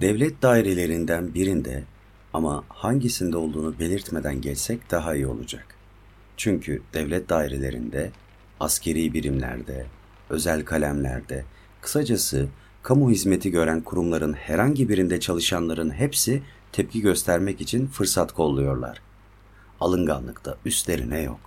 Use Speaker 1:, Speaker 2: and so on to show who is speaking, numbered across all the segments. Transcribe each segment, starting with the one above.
Speaker 1: Devlet dairelerinden birinde ama hangisinde olduğunu belirtmeden geçsek daha iyi olacak. Çünkü devlet dairelerinde, askeri birimlerde, özel kalemlerde, kısacası kamu hizmeti gören kurumların herhangi birinde çalışanların hepsi tepki göstermek için fırsat kolluyorlar. Alınganlıkta üstlerine yok.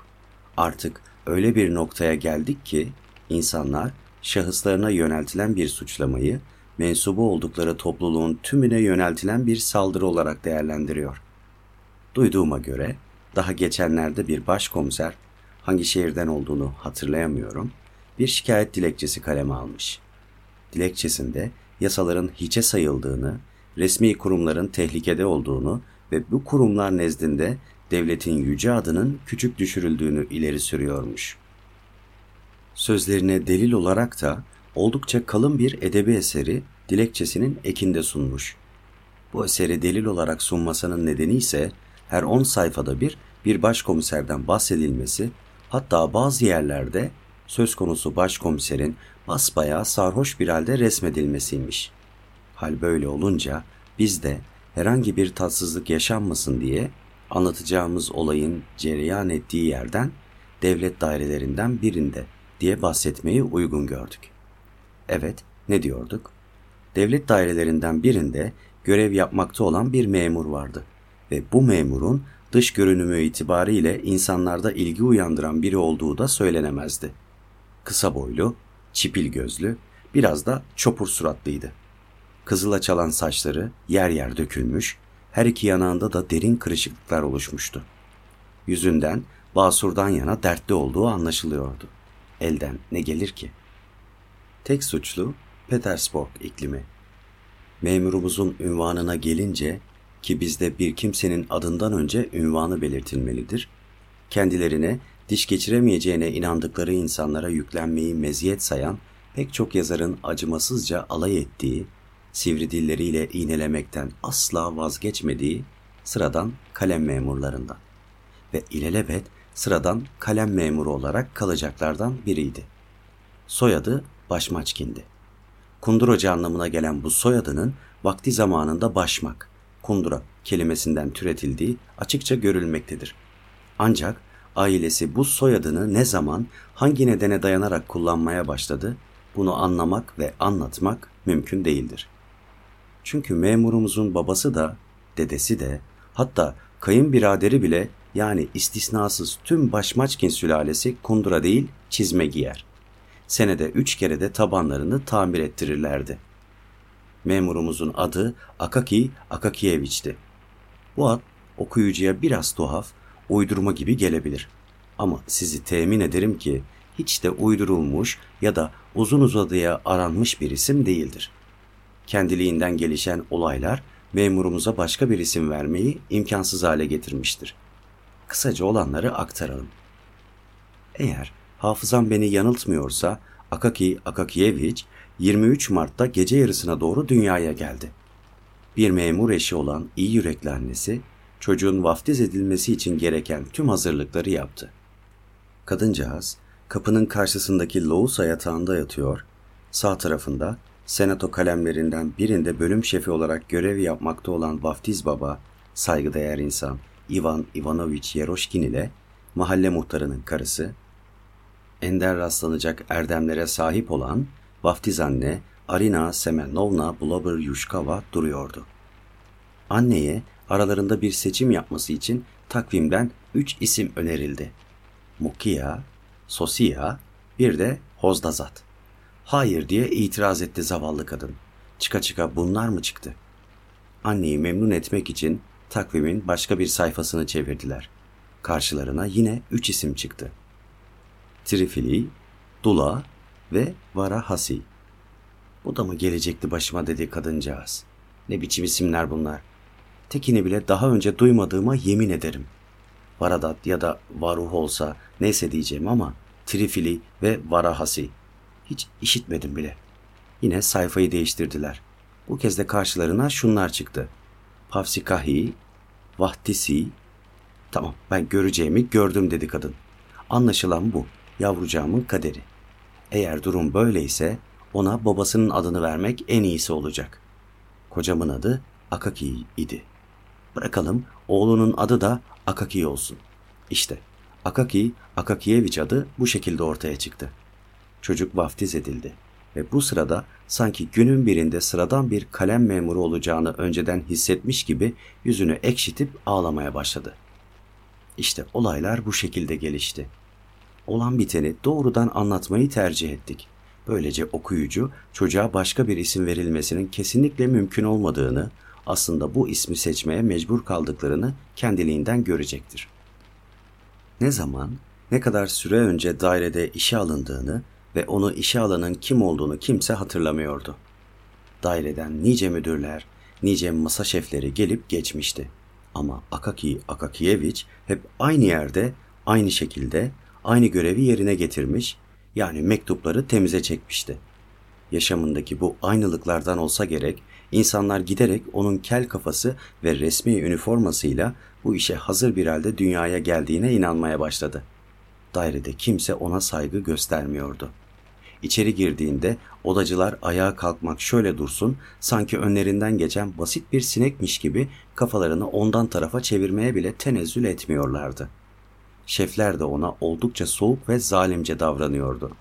Speaker 1: Artık öyle bir noktaya geldik ki insanlar şahıslarına yöneltilen bir suçlamayı mensubu oldukları topluluğun tümüne yöneltilen bir saldırı olarak değerlendiriyor. Duyduğuma göre daha geçenlerde bir başkomiser, hangi şehirden olduğunu hatırlayamıyorum, bir şikayet dilekçesi kaleme almış. Dilekçesinde yasaların hiçe sayıldığını, resmi kurumların tehlikede olduğunu ve bu kurumlar nezdinde devletin yüce adının küçük düşürüldüğünü ileri sürüyormuş. Sözlerine delil olarak da oldukça kalın bir edebi eseri dilekçesinin ekinde sunmuş. Bu eseri delil olarak sunmasının nedeni ise her 10 sayfada bir bir başkomiserden bahsedilmesi, hatta bazı yerlerde söz konusu başkomiserin basbayağı sarhoş bir halde resmedilmesiymiş. Hal böyle olunca biz de herhangi bir tatsızlık yaşanmasın diye anlatacağımız olayın cereyan ettiği yerden devlet dairelerinden birinde diye bahsetmeyi uygun gördük. Evet, ne diyorduk? Devlet dairelerinden birinde görev yapmakta olan bir memur vardı ve bu memurun dış görünümü itibariyle insanlarda ilgi uyandıran biri olduğu da söylenemezdi. Kısa boylu, çipil gözlü, biraz da çopur suratlıydı. Kızıla çalan saçları yer yer dökülmüş, her iki yanağında da derin kırışıklıklar oluşmuştu. Yüzünden Basur'dan yana dertli olduğu anlaşılıyordu. Elden ne gelir ki? Tek suçlu Petersburg iklimi. Memurumuzun ünvanına gelince ki bizde bir kimsenin adından önce ünvanı belirtilmelidir. Kendilerine diş geçiremeyeceğine inandıkları insanlara yüklenmeyi meziyet sayan pek çok yazarın acımasızca alay ettiği, sivri dilleriyle iğnelemekten asla vazgeçmediği sıradan kalem memurlarından ve ilelebet sıradan kalem memuru olarak kalacaklardan biriydi. Soyadı Başmaçkin'di. Kunduracı anlamına gelen bu soyadının vakti zamanında başmak, kundura kelimesinden türetildiği açıkça görülmektedir. Ancak ailesi bu soyadını ne zaman, hangi nedene dayanarak kullanmaya başladı, bunu anlamak ve anlatmak mümkün değildir. Çünkü memurumuzun babası da, dedesi de, hatta kayınbiraderi bile yani istisnasız tüm Başmaçkin sülalesi kundura değil çizme giyer. Senede üç kere de tabanlarını tamir ettirirlerdi. Memurumuzun adı Akaki Akakiyeviç'ti. Bu ad okuyucuya biraz tuhaf, uydurma gibi gelebilir. Ama sizi temin ederim ki hiç de uydurulmuş ya da uzun uzadıya aranmış bir isim değildir. Kendiliğinden gelişen olaylar memurumuza başka bir isim vermeyi imkansız hale getirmiştir. Kısaca olanları aktaralım. Eğer hafızam beni yanıltmıyorsa Akaki Akakiyeviç 23 Mart'ta gece yarısına doğru dünyaya geldi. Bir memur eşi olan iyi yürekli annesi çocuğun vaftiz edilmesi için gereken tüm hazırlıkları yaptı. Kadıncağız kapının karşısındaki Lousa yatağında yatıyor, sağ tarafında senato kalemlerinden birinde bölüm şefi olarak görev yapmakta olan vaftiz baba, saygıdeğer insan Ivan Ivanovich Yeroşkin ile mahalle muhtarının karısı, ender rastlanacak erdemlere sahip olan vaftiz anne Arina Semenovna Blobber Yushkova duruyordu. Anneye aralarında bir seçim yapması için takvimden üç isim önerildi. Mukia, Sosia, bir de Hozdazat. Hayır diye itiraz etti zavallı kadın. Çıka çıka bunlar mı çıktı? Anneyi memnun etmek için takvimin başka bir sayfasını çevirdiler. Karşılarına yine üç isim çıktı. Trifili, Dula ve Varahasi. Bu da mı gelecekti başıma dedi kadıncağız. Ne biçim isimler bunlar. Tekini bile daha önce duymadığıma yemin ederim. Varadat ya da Varuh olsa neyse diyeceğim ama Trifili ve Varahasi. Hiç işitmedim bile. Yine sayfayı değiştirdiler. Bu kez de karşılarına şunlar çıktı. Pavsikahi, Vahtisi. Tamam ben göreceğimi gördüm dedi kadın. Anlaşılan bu. Yavrucağımın kaderi. Eğer durum böyleyse ona babasının adını vermek en iyisi olacak. Kocamın adı Akaki idi. Bırakalım oğlunun adı da Akaki olsun. İşte Akaki, Akakiyeviç adı bu şekilde ortaya çıktı. Çocuk vaftiz edildi ve bu sırada sanki günün birinde sıradan bir kalem memuru olacağını önceden hissetmiş gibi yüzünü ekşitip ağlamaya başladı. İşte olaylar bu şekilde gelişti. Olan biteni doğrudan anlatmayı tercih ettik. Böylece okuyucu çocuğa başka bir isim verilmesinin kesinlikle mümkün olmadığını, aslında bu ismi seçmeye mecbur kaldıklarını kendiliğinden görecektir. Ne zaman, ne kadar süre önce dairede işe alındığını ve onu işe alanın kim olduğunu kimse hatırlamıyordu. Daireden nice müdürler, nice masa şefleri gelip geçmişti. Ama Akaki Akakiyeviç hep aynı yerde, aynı şekilde, aynı görevi yerine getirmiş, yani mektupları temize çekmişti. Yaşamındaki bu aynılıklardan olsa gerek, insanlar giderek onun kel kafası ve resmi üniformasıyla bu işe hazır bir halde dünyaya geldiğine inanmaya başladı. Dairede kimse ona saygı göstermiyordu.'' İçeri girdiğinde odacılar ayağa kalkmak şöyle dursun, sanki önlerinden geçen basit bir sinekmiş gibi kafalarını ondan tarafa çevirmeye bile tenezzül etmiyorlardı. Şefler de ona oldukça soğuk ve zalimce davranıyordu.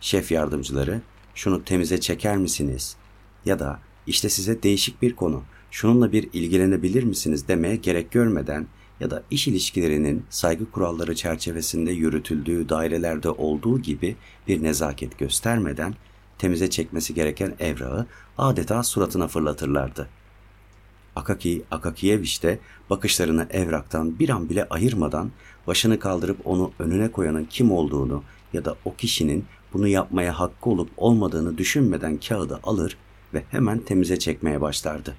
Speaker 1: Şef yardımcıları, şunu temize çeker misiniz? Ya da işte size değişik bir konu, şununla bir ilgilenebilir misiniz demeye gerek görmeden ya da iş ilişkilerinin saygı kuralları çerçevesinde yürütüldüğü dairelerde olduğu gibi bir nezaket göstermeden temize çekmesi gereken evrağı adeta suratına fırlatırlardı. Akaki Akakiyeviç de bakışlarını evraktan bir an bile ayırmadan başını kaldırıp onu önüne koyanın kim olduğunu ya da o kişinin bunu yapmaya hakkı olup olmadığını düşünmeden kağıdı alır ve hemen temize çekmeye başlardı.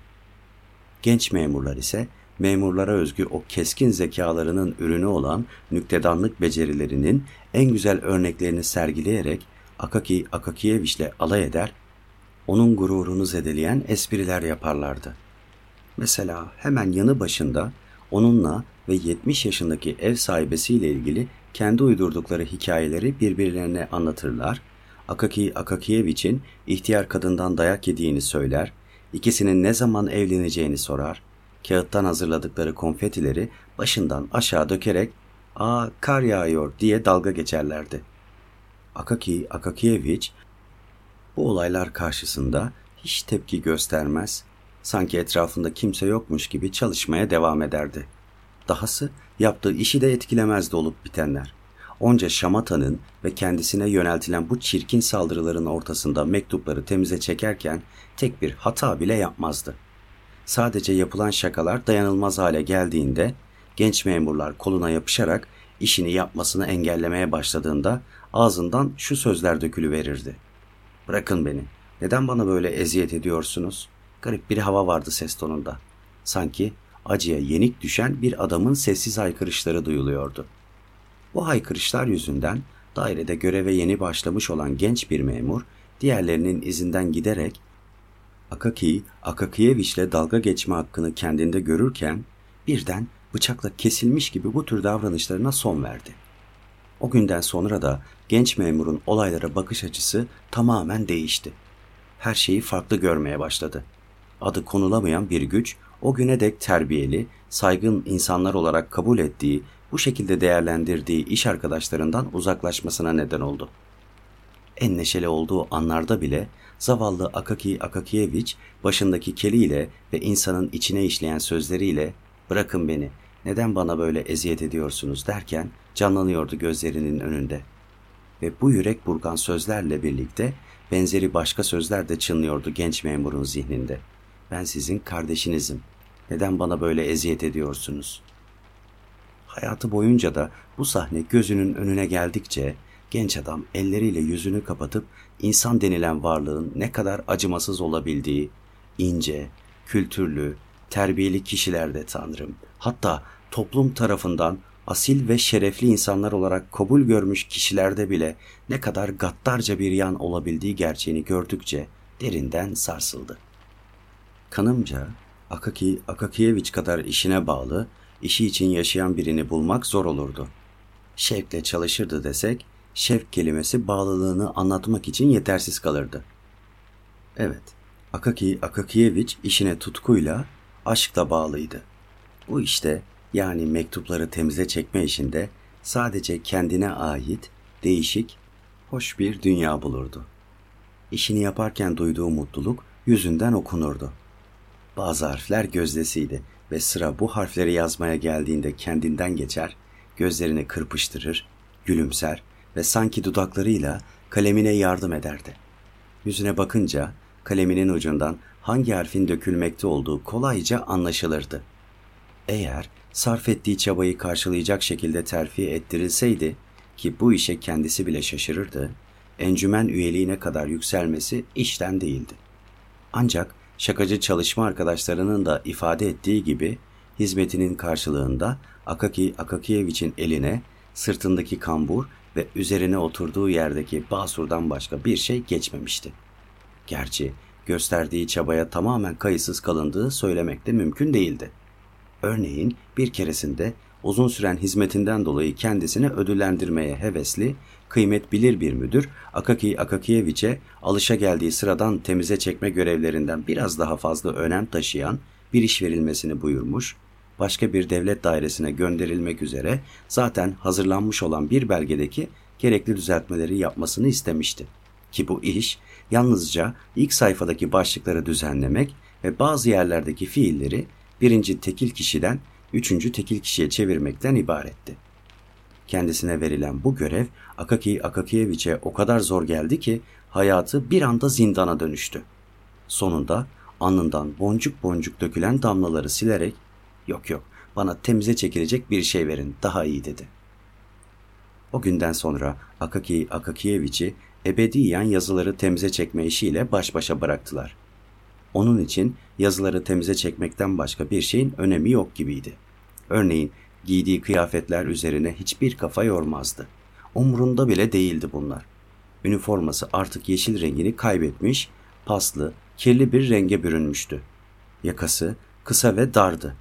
Speaker 1: Genç memurlar ise memurlara özgü o keskin zekalarının ürünü olan nüktedanlık becerilerinin en güzel örneklerini sergileyerek Akaki Akakiyeviç'le alay eder, onun gururunu zedeleyen espriler yaparlardı. Mesela hemen yanı başında onunla ve 70 yaşındaki ev sahibesiyle ilgili kendi uydurdukları hikayeleri birbirlerine anlatırlar, Akaki Akakiyeviç'in ihtiyar kadından dayak yediğini söyler, ikisinin ne zaman evleneceğini sorar, kağıttan hazırladıkları konfetileri başından aşağı dökerek ''Aa kar yağıyor'' diye dalga geçerlerdi. Akaki Akakiyeviç bu olaylar karşısında hiç tepki göstermez, sanki etrafında kimse yokmuş gibi çalışmaya devam ederdi. Dahası yaptığı işi de etkilemezdi olup bitenler. Onca şamatanın ve kendisine yöneltilen bu çirkin saldırıların ortasında mektupları temize çekerken tek bir hata bile yapmazdı. Sadece yapılan şakalar dayanılmaz hale geldiğinde genç memurlar koluna yapışarak işini yapmasını engellemeye başladığında ağzından şu sözler dökülüverirdi. Bırakın beni. Neden bana böyle eziyet ediyorsunuz? Garip bir hava vardı ses tonunda. Sanki acıya yenik düşen bir adamın sessiz haykırışları duyuluyordu. Bu haykırışlar yüzünden dairede göreve yeni başlamış olan genç bir memur diğerlerinin izinden giderek Akaki, Akakiyeviç'le dalga geçme hakkını kendinde görürken birden bıçakla kesilmiş gibi bu tür davranışlarına son verdi. O günden sonra da genç memurun olaylara bakış açısı tamamen değişti. Her şeyi farklı görmeye başladı. Adı konulamayan bir güç o güne dek terbiyeli, saygın insanlar olarak kabul ettiği, bu şekilde değerlendirdiği iş arkadaşlarından uzaklaşmasına neden oldu. En neşeli olduğu anlarda bile zavallı Akaki Akakiyeviç başındaki keliyle ve insanın içine işleyen sözleriyle bırakın beni neden bana böyle eziyet ediyorsunuz derken canlanıyordu gözlerinin önünde. Ve bu yürek burkan sözlerle birlikte benzeri başka sözler de çınlıyordu genç memurun zihninde. Ben sizin kardeşinizim. Neden bana böyle eziyet ediyorsunuz? Hayatı boyunca da bu sahne gözünün önüne geldikçe genç adam elleriyle yüzünü kapatıp insan denilen varlığın ne kadar acımasız olabildiği, ince, kültürlü, terbiyeli kişilerde Tanrım, hatta toplum tarafından asil ve şerefli insanlar olarak kabul görmüş kişilerde bile ne kadar gaddarca bir yan olabildiği gerçeğini gördükçe derinden sarsıldı. Kanımca Akaki Akakiyeviç kadar işine bağlı, işi için yaşayan birini bulmak zor olurdu. Şevkle çalışırdı desek şevk kelimesi bağlılığını anlatmak için yetersiz kalırdı. Evet, Akaki Akakiyeviç işine tutkuyla, aşkla bağlıydı. Bu işte yani mektupları temize çekme işinde sadece kendine ait, değişik, hoş bir dünya bulurdu. İşini yaparken duyduğu mutluluk yüzünden okunurdu. Bazı harfler gözdesiydi ve sıra bu harfleri yazmaya geldiğinde kendinden geçer, gözlerini kırpıştırır, gülümser ve sanki dudaklarıyla kalemine yardım ederdi. Yüzüne bakınca kaleminin ucundan hangi harfin dökülmekte olduğu kolayca anlaşılırdı. Eğer sarf ettiği çabayı karşılayacak şekilde terfi ettirilseydi ki bu işe kendisi bile şaşırırdı, encümen üyeliğine kadar yükselmesi işten değildi. Ancak şakacı çalışma arkadaşlarının da ifade ettiği gibi hizmetinin karşılığında Akaki Akakiyeviç'in eline sırtındaki kambur ve üzerine oturduğu yerdeki basurdan başka bir şey geçmemişti. Gerçi gösterdiği çabaya tamamen kayıtsız kalındığı söylemek de mümkün değildi. Örneğin bir keresinde uzun süren hizmetinden dolayı kendisini ödüllendirmeye hevesli, kıymet bilir bir müdür Akaki Akakiyeviç'e alışa geldiği sıradan temize çekme görevlerinden biraz daha fazla önem taşıyan bir iş verilmesini buyurmuş, başka bir devlet dairesine gönderilmek üzere zaten hazırlanmış olan bir belgedeki gerekli düzeltmeleri yapmasını istemişti. Ki bu iş yalnızca ilk sayfadaki başlıkları düzenlemek ve bazı yerlerdeki fiilleri birinci tekil kişiden üçüncü tekil kişiye çevirmekten ibaretti. Kendisine verilen bu görev Akaki Akakiyeviç'e o kadar zor geldi ki hayatı bir anda zindana dönüştü. Sonunda alnından boncuk boncuk dökülen damlaları silerek yok yok bana temize çekilecek bir şey verin daha iyi dedi. O günden sonra Akaki Akakiyeviç'i ebediyen yazıları temize çekme işiyle baş başa bıraktılar. Onun için yazıları temize çekmekten başka bir şeyin önemi yok gibiydi. Örneğin giydiği kıyafetler üzerine hiçbir kafa yormazdı. Umrunda bile değildi bunlar. Üniforması artık yeşil rengini kaybetmiş, paslı, kirli bir renge bürünmüştü. Yakası kısa ve dardı.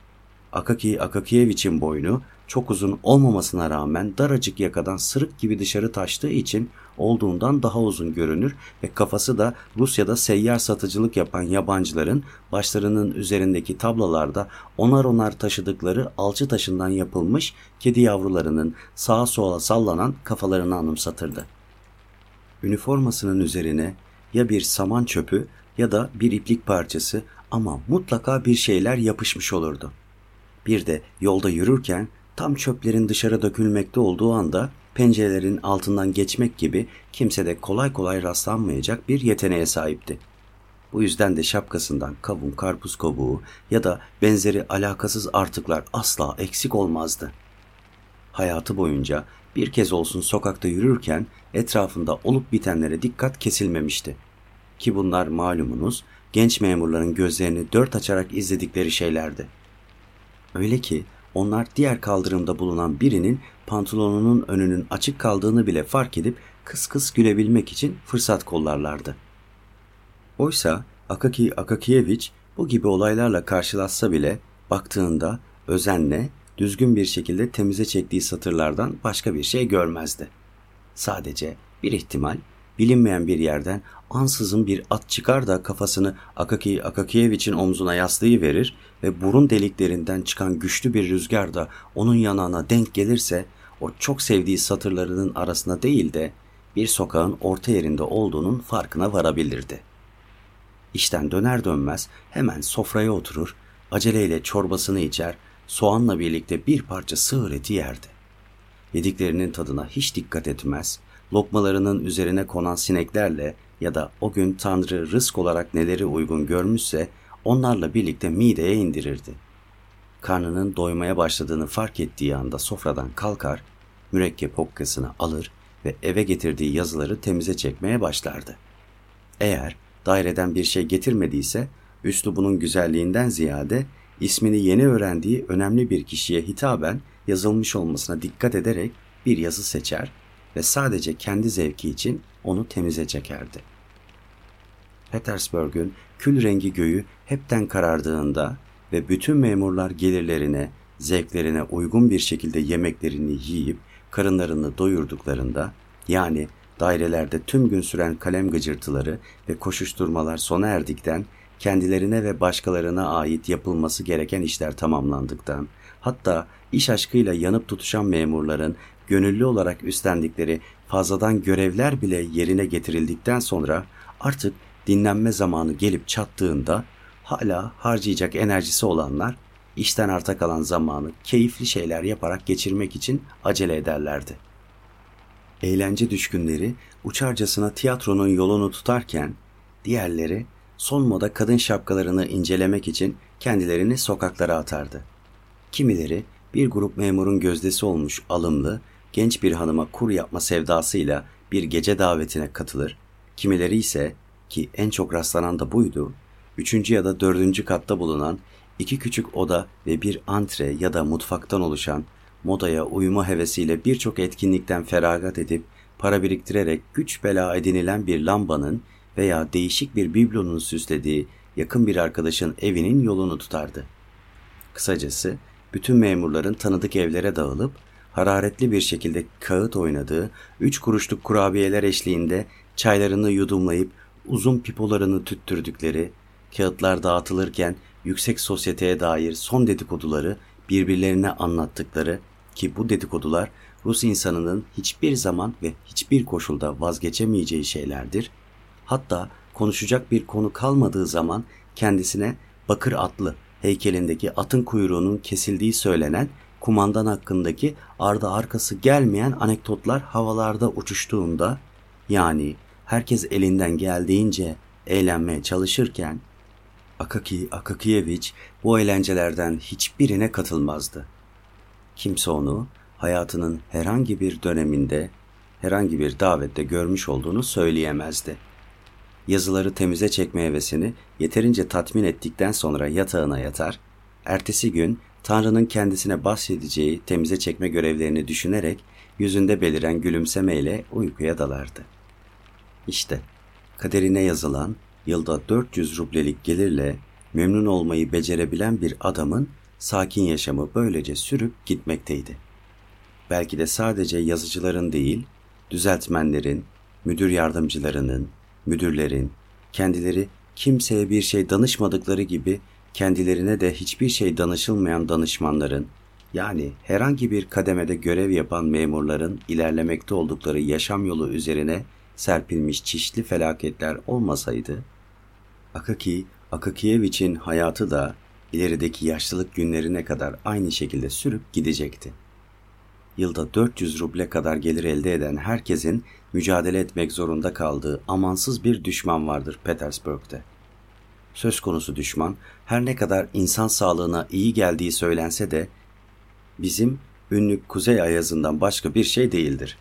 Speaker 1: Akaki Akakiyeviç'in boynu çok uzun olmamasına rağmen daracık yakadan sırık gibi dışarı taştığı için olduğundan daha uzun görünür ve kafası da Rusya'da seyyar satıcılık yapan yabancıların başlarının üzerindeki tablalarda onar onar taşıdıkları alçı taşından yapılmış kedi yavrularının sağa sola sallanan kafalarını anımsatırdı. Üniformasının üzerine ya bir saman çöpü ya da bir iplik parçası ama mutlaka bir şeyler yapışmış olurdu. Bir de yolda yürürken tam çöplerin dışarı dökülmekte olduğu anda pencerelerin altından geçmek gibi kimsede kolay kolay rastlanmayacak bir yeteneğe sahipti. Bu yüzden de şapkasından kavun, karpuz kabuğu ya da benzeri alakasız artıklar asla eksik olmazdı. Hayatı boyunca bir kez olsun sokakta yürürken etrafında olup bitenlere dikkat kesilmemişti. Ki bunlar malumunuz genç memurların gözlerini dört açarak izledikleri şeylerdi. Öyle ki onlar diğer kaldırımda bulunan birinin pantolonunun önünün açık kaldığını bile fark edip kıs kıs gülebilmek için fırsat kollarlardı. Oysa Akaki Akakiyeviç bu gibi olaylarla karşılaşsa bile baktığında özenle, düzgün bir şekilde temize çektiği satırlardan başka bir şey görmezdi. Sadece bir ihtimal bilinmeyen bir yerden ansızın bir at çıkar da kafasını Akaki Akakiyeviç'in omzuna yaslayıverir ve burun deliklerinden çıkan güçlü bir rüzgar da onun yanağına denk gelirse o çok sevdiği satırlarının arasında değil de bir sokağın orta yerinde olduğunun farkına varabilirdi. İşten döner dönmez hemen sofraya oturur, aceleyle çorbasını içer, soğanla birlikte bir parça sığır eti yerdi. Yediklerinin tadına hiç dikkat etmez, lokmalarının üzerine konan sineklerle ya da o gün Tanrı rızk olarak neleri uygun görmüşse onlarla birlikte mideye indirirdi. Karnının doymaya başladığını fark ettiği anda sofradan kalkar, mürekkep hokkasını alır ve eve getirdiği yazıları temize çekmeye başlardı. Eğer daireden bir şey getirmediyse, üslubunun güzelliğinden ziyade ismini yeni öğrendiği önemli bir kişiye hitaben yazılmış olmasına dikkat ederek bir yazı seçer ve sadece kendi zevki için onu temize çekerdi. Petersburg'un kül rengi göğü hepten karardığında ve bütün memurlar gelirlerine, zevklerine uygun bir şekilde yemeklerini yiyip karınlarını doyurduklarında, yani dairelerde tüm gün süren kalem gıcırtıları ve koşuşturmalar sona erdikten kendilerine ve başkalarına ait yapılması gereken işler tamamlandıktan, hatta iş aşkıyla yanıp tutuşan memurların gönüllü olarak üstlendikleri fazladan görevler bile yerine getirildikten sonra artık dinlenme zamanı gelip çattığında hala harcayacak enerjisi olanlar işten arta kalan zamanı keyifli şeyler yaparak geçirmek için acele ederlerdi. Eğlence düşkünleri uçarcasına tiyatronun yolunu tutarken diğerleri son moda kadın şapkalarını incelemek için kendilerini sokaklara atardı. Kimileri bir grup memurun gözdesi olmuş alımlı, genç bir hanıma kur yapma sevdasıyla bir gece davetine katılır, kimileri ise ki en çok rastlanan da buydu, üçüncü ya da dördüncü katta bulunan iki küçük oda ve bir antre ya da mutfaktan oluşan modaya uyuma hevesiyle birçok etkinlikten feragat edip para biriktirerek güç bela edinilen bir lambanın veya değişik bir biblonun süslediği yakın bir arkadaşın evinin yolunu tutardı. Kısacası bütün memurların tanıdık evlere dağılıp hararetli bir şekilde kağıt oynadığı, üç kuruşluk kurabiyeler eşliğinde çaylarını yudumlayıp uzun pipolarını tüttürdükleri, kağıtlar dağıtılırken yüksek sosyeteye dair son dedikoduları birbirlerine anlattıkları ki bu dedikodular Rus insanının hiçbir zaman ve hiçbir koşulda vazgeçemeyeceği şeylerdir. Hatta konuşacak bir konu kalmadığı zaman kendisine bakır atlı heykelindeki atın kuyruğunun kesildiği söylenen kumandan hakkındaki ardı arkası gelmeyen anekdotlar havalarda uçuştuğunda yani herkes elinden geldiğince eğlenmeye çalışırken Akaki Akakiyeviç bu eğlencelerden hiçbirine katılmazdı. Kimse onu hayatının herhangi bir döneminde, herhangi bir davette görmüş olduğunu söyleyemezdi. Yazıları temize çekme hevesini yeterince tatmin ettikten sonra yatağına yatar, ertesi gün Tanrı'nın kendisine bahsedeceği temize çekme görevlerini düşünerek yüzünde beliren gülümsemeyle uykuya dalardı. İşte kaderine yazılan yılda 400 rublelik gelirle memnun olmayı becerebilen bir adamın sakin yaşamı böylece sürüp gitmekteydi. Belki de sadece yazıcıların değil, düzeltmenlerin, müdür yardımcılarının, müdürlerin, kendileri kimseye bir şey danışmadıkları gibi kendilerine de hiçbir şey danışılmayan danışmanların, yani herhangi bir kademede görev yapan memurların ilerlemekte oldukları yaşam yolu üzerine serpilmiş çeşitli felaketler olmasaydı, Akaki Akakiyeviç'in hayatı da ilerideki yaşlılık günlerine kadar aynı şekilde sürüp gidecekti. Yılda 400 ruble kadar gelir elde eden herkesin mücadele etmek zorunda kaldığı amansız bir düşman vardır Petersburg'da. Söz konusu düşman her ne kadar insan sağlığına iyi geldiği söylense de bizim ünlü kuzey ayazından başka bir şey değildir.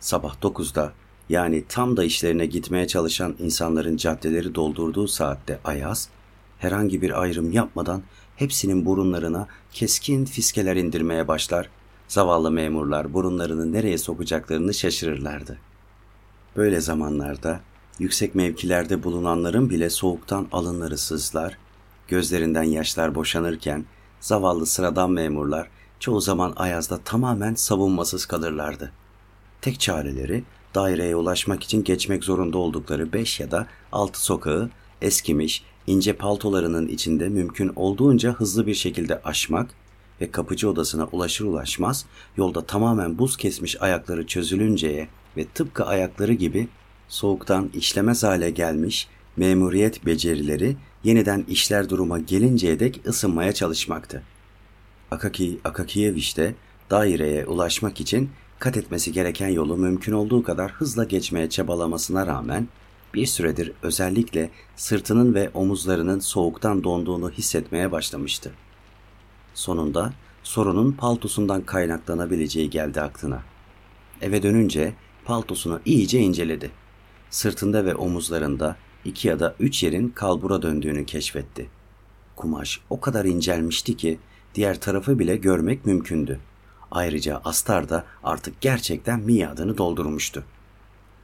Speaker 1: Sabah 9'da yani tam da işlerine gitmeye çalışan insanların caddeleri doldurduğu saatte Ayaz, herhangi bir ayrım yapmadan hepsinin burunlarına keskin fiskeler indirmeye başlar, zavallı memurlar burunlarını nereye sokacaklarını şaşırırlardı. Böyle zamanlarda yüksek mevkilerde bulunanların bile soğuktan alınları sızlar, gözlerinden yaşlar boşanırken zavallı sıradan memurlar çoğu zaman Ayaz'da tamamen savunmasız kalırlardı. Tek çareleri daireye ulaşmak için geçmek zorunda oldukları beş ya da altı sokağı eskimiş, ince paltolarının içinde mümkün olduğunca hızlı bir şekilde aşmak ve kapıcı odasına ulaşır ulaşmaz yolda tamamen buz kesmiş ayakları çözülünceye ve tıpkı ayakları gibi soğuktan işlemez hale gelmiş memuriyet becerileri yeniden işler duruma gelinceye dek ısınmaya çalışmaktı. Akaki Akakiyeviç de daireye ulaşmak için kat etmesi gereken yolu mümkün olduğu kadar hızla geçmeye çabalamasına rağmen bir süredir özellikle sırtının ve omuzlarının soğuktan donduğunu hissetmeye başlamıştı. Sonunda sorunun paltosundan kaynaklanabileceği geldi aklına. Eve dönünce paltosunu iyice inceledi. Sırtında ve omuzlarında iki ya da üç yerin kalbura döndüğünü keşfetti. Kumaş o kadar incelmişti ki diğer tarafı bile görmek mümkündü. Ayrıca astar da artık gerçekten miadını doldurmuştu.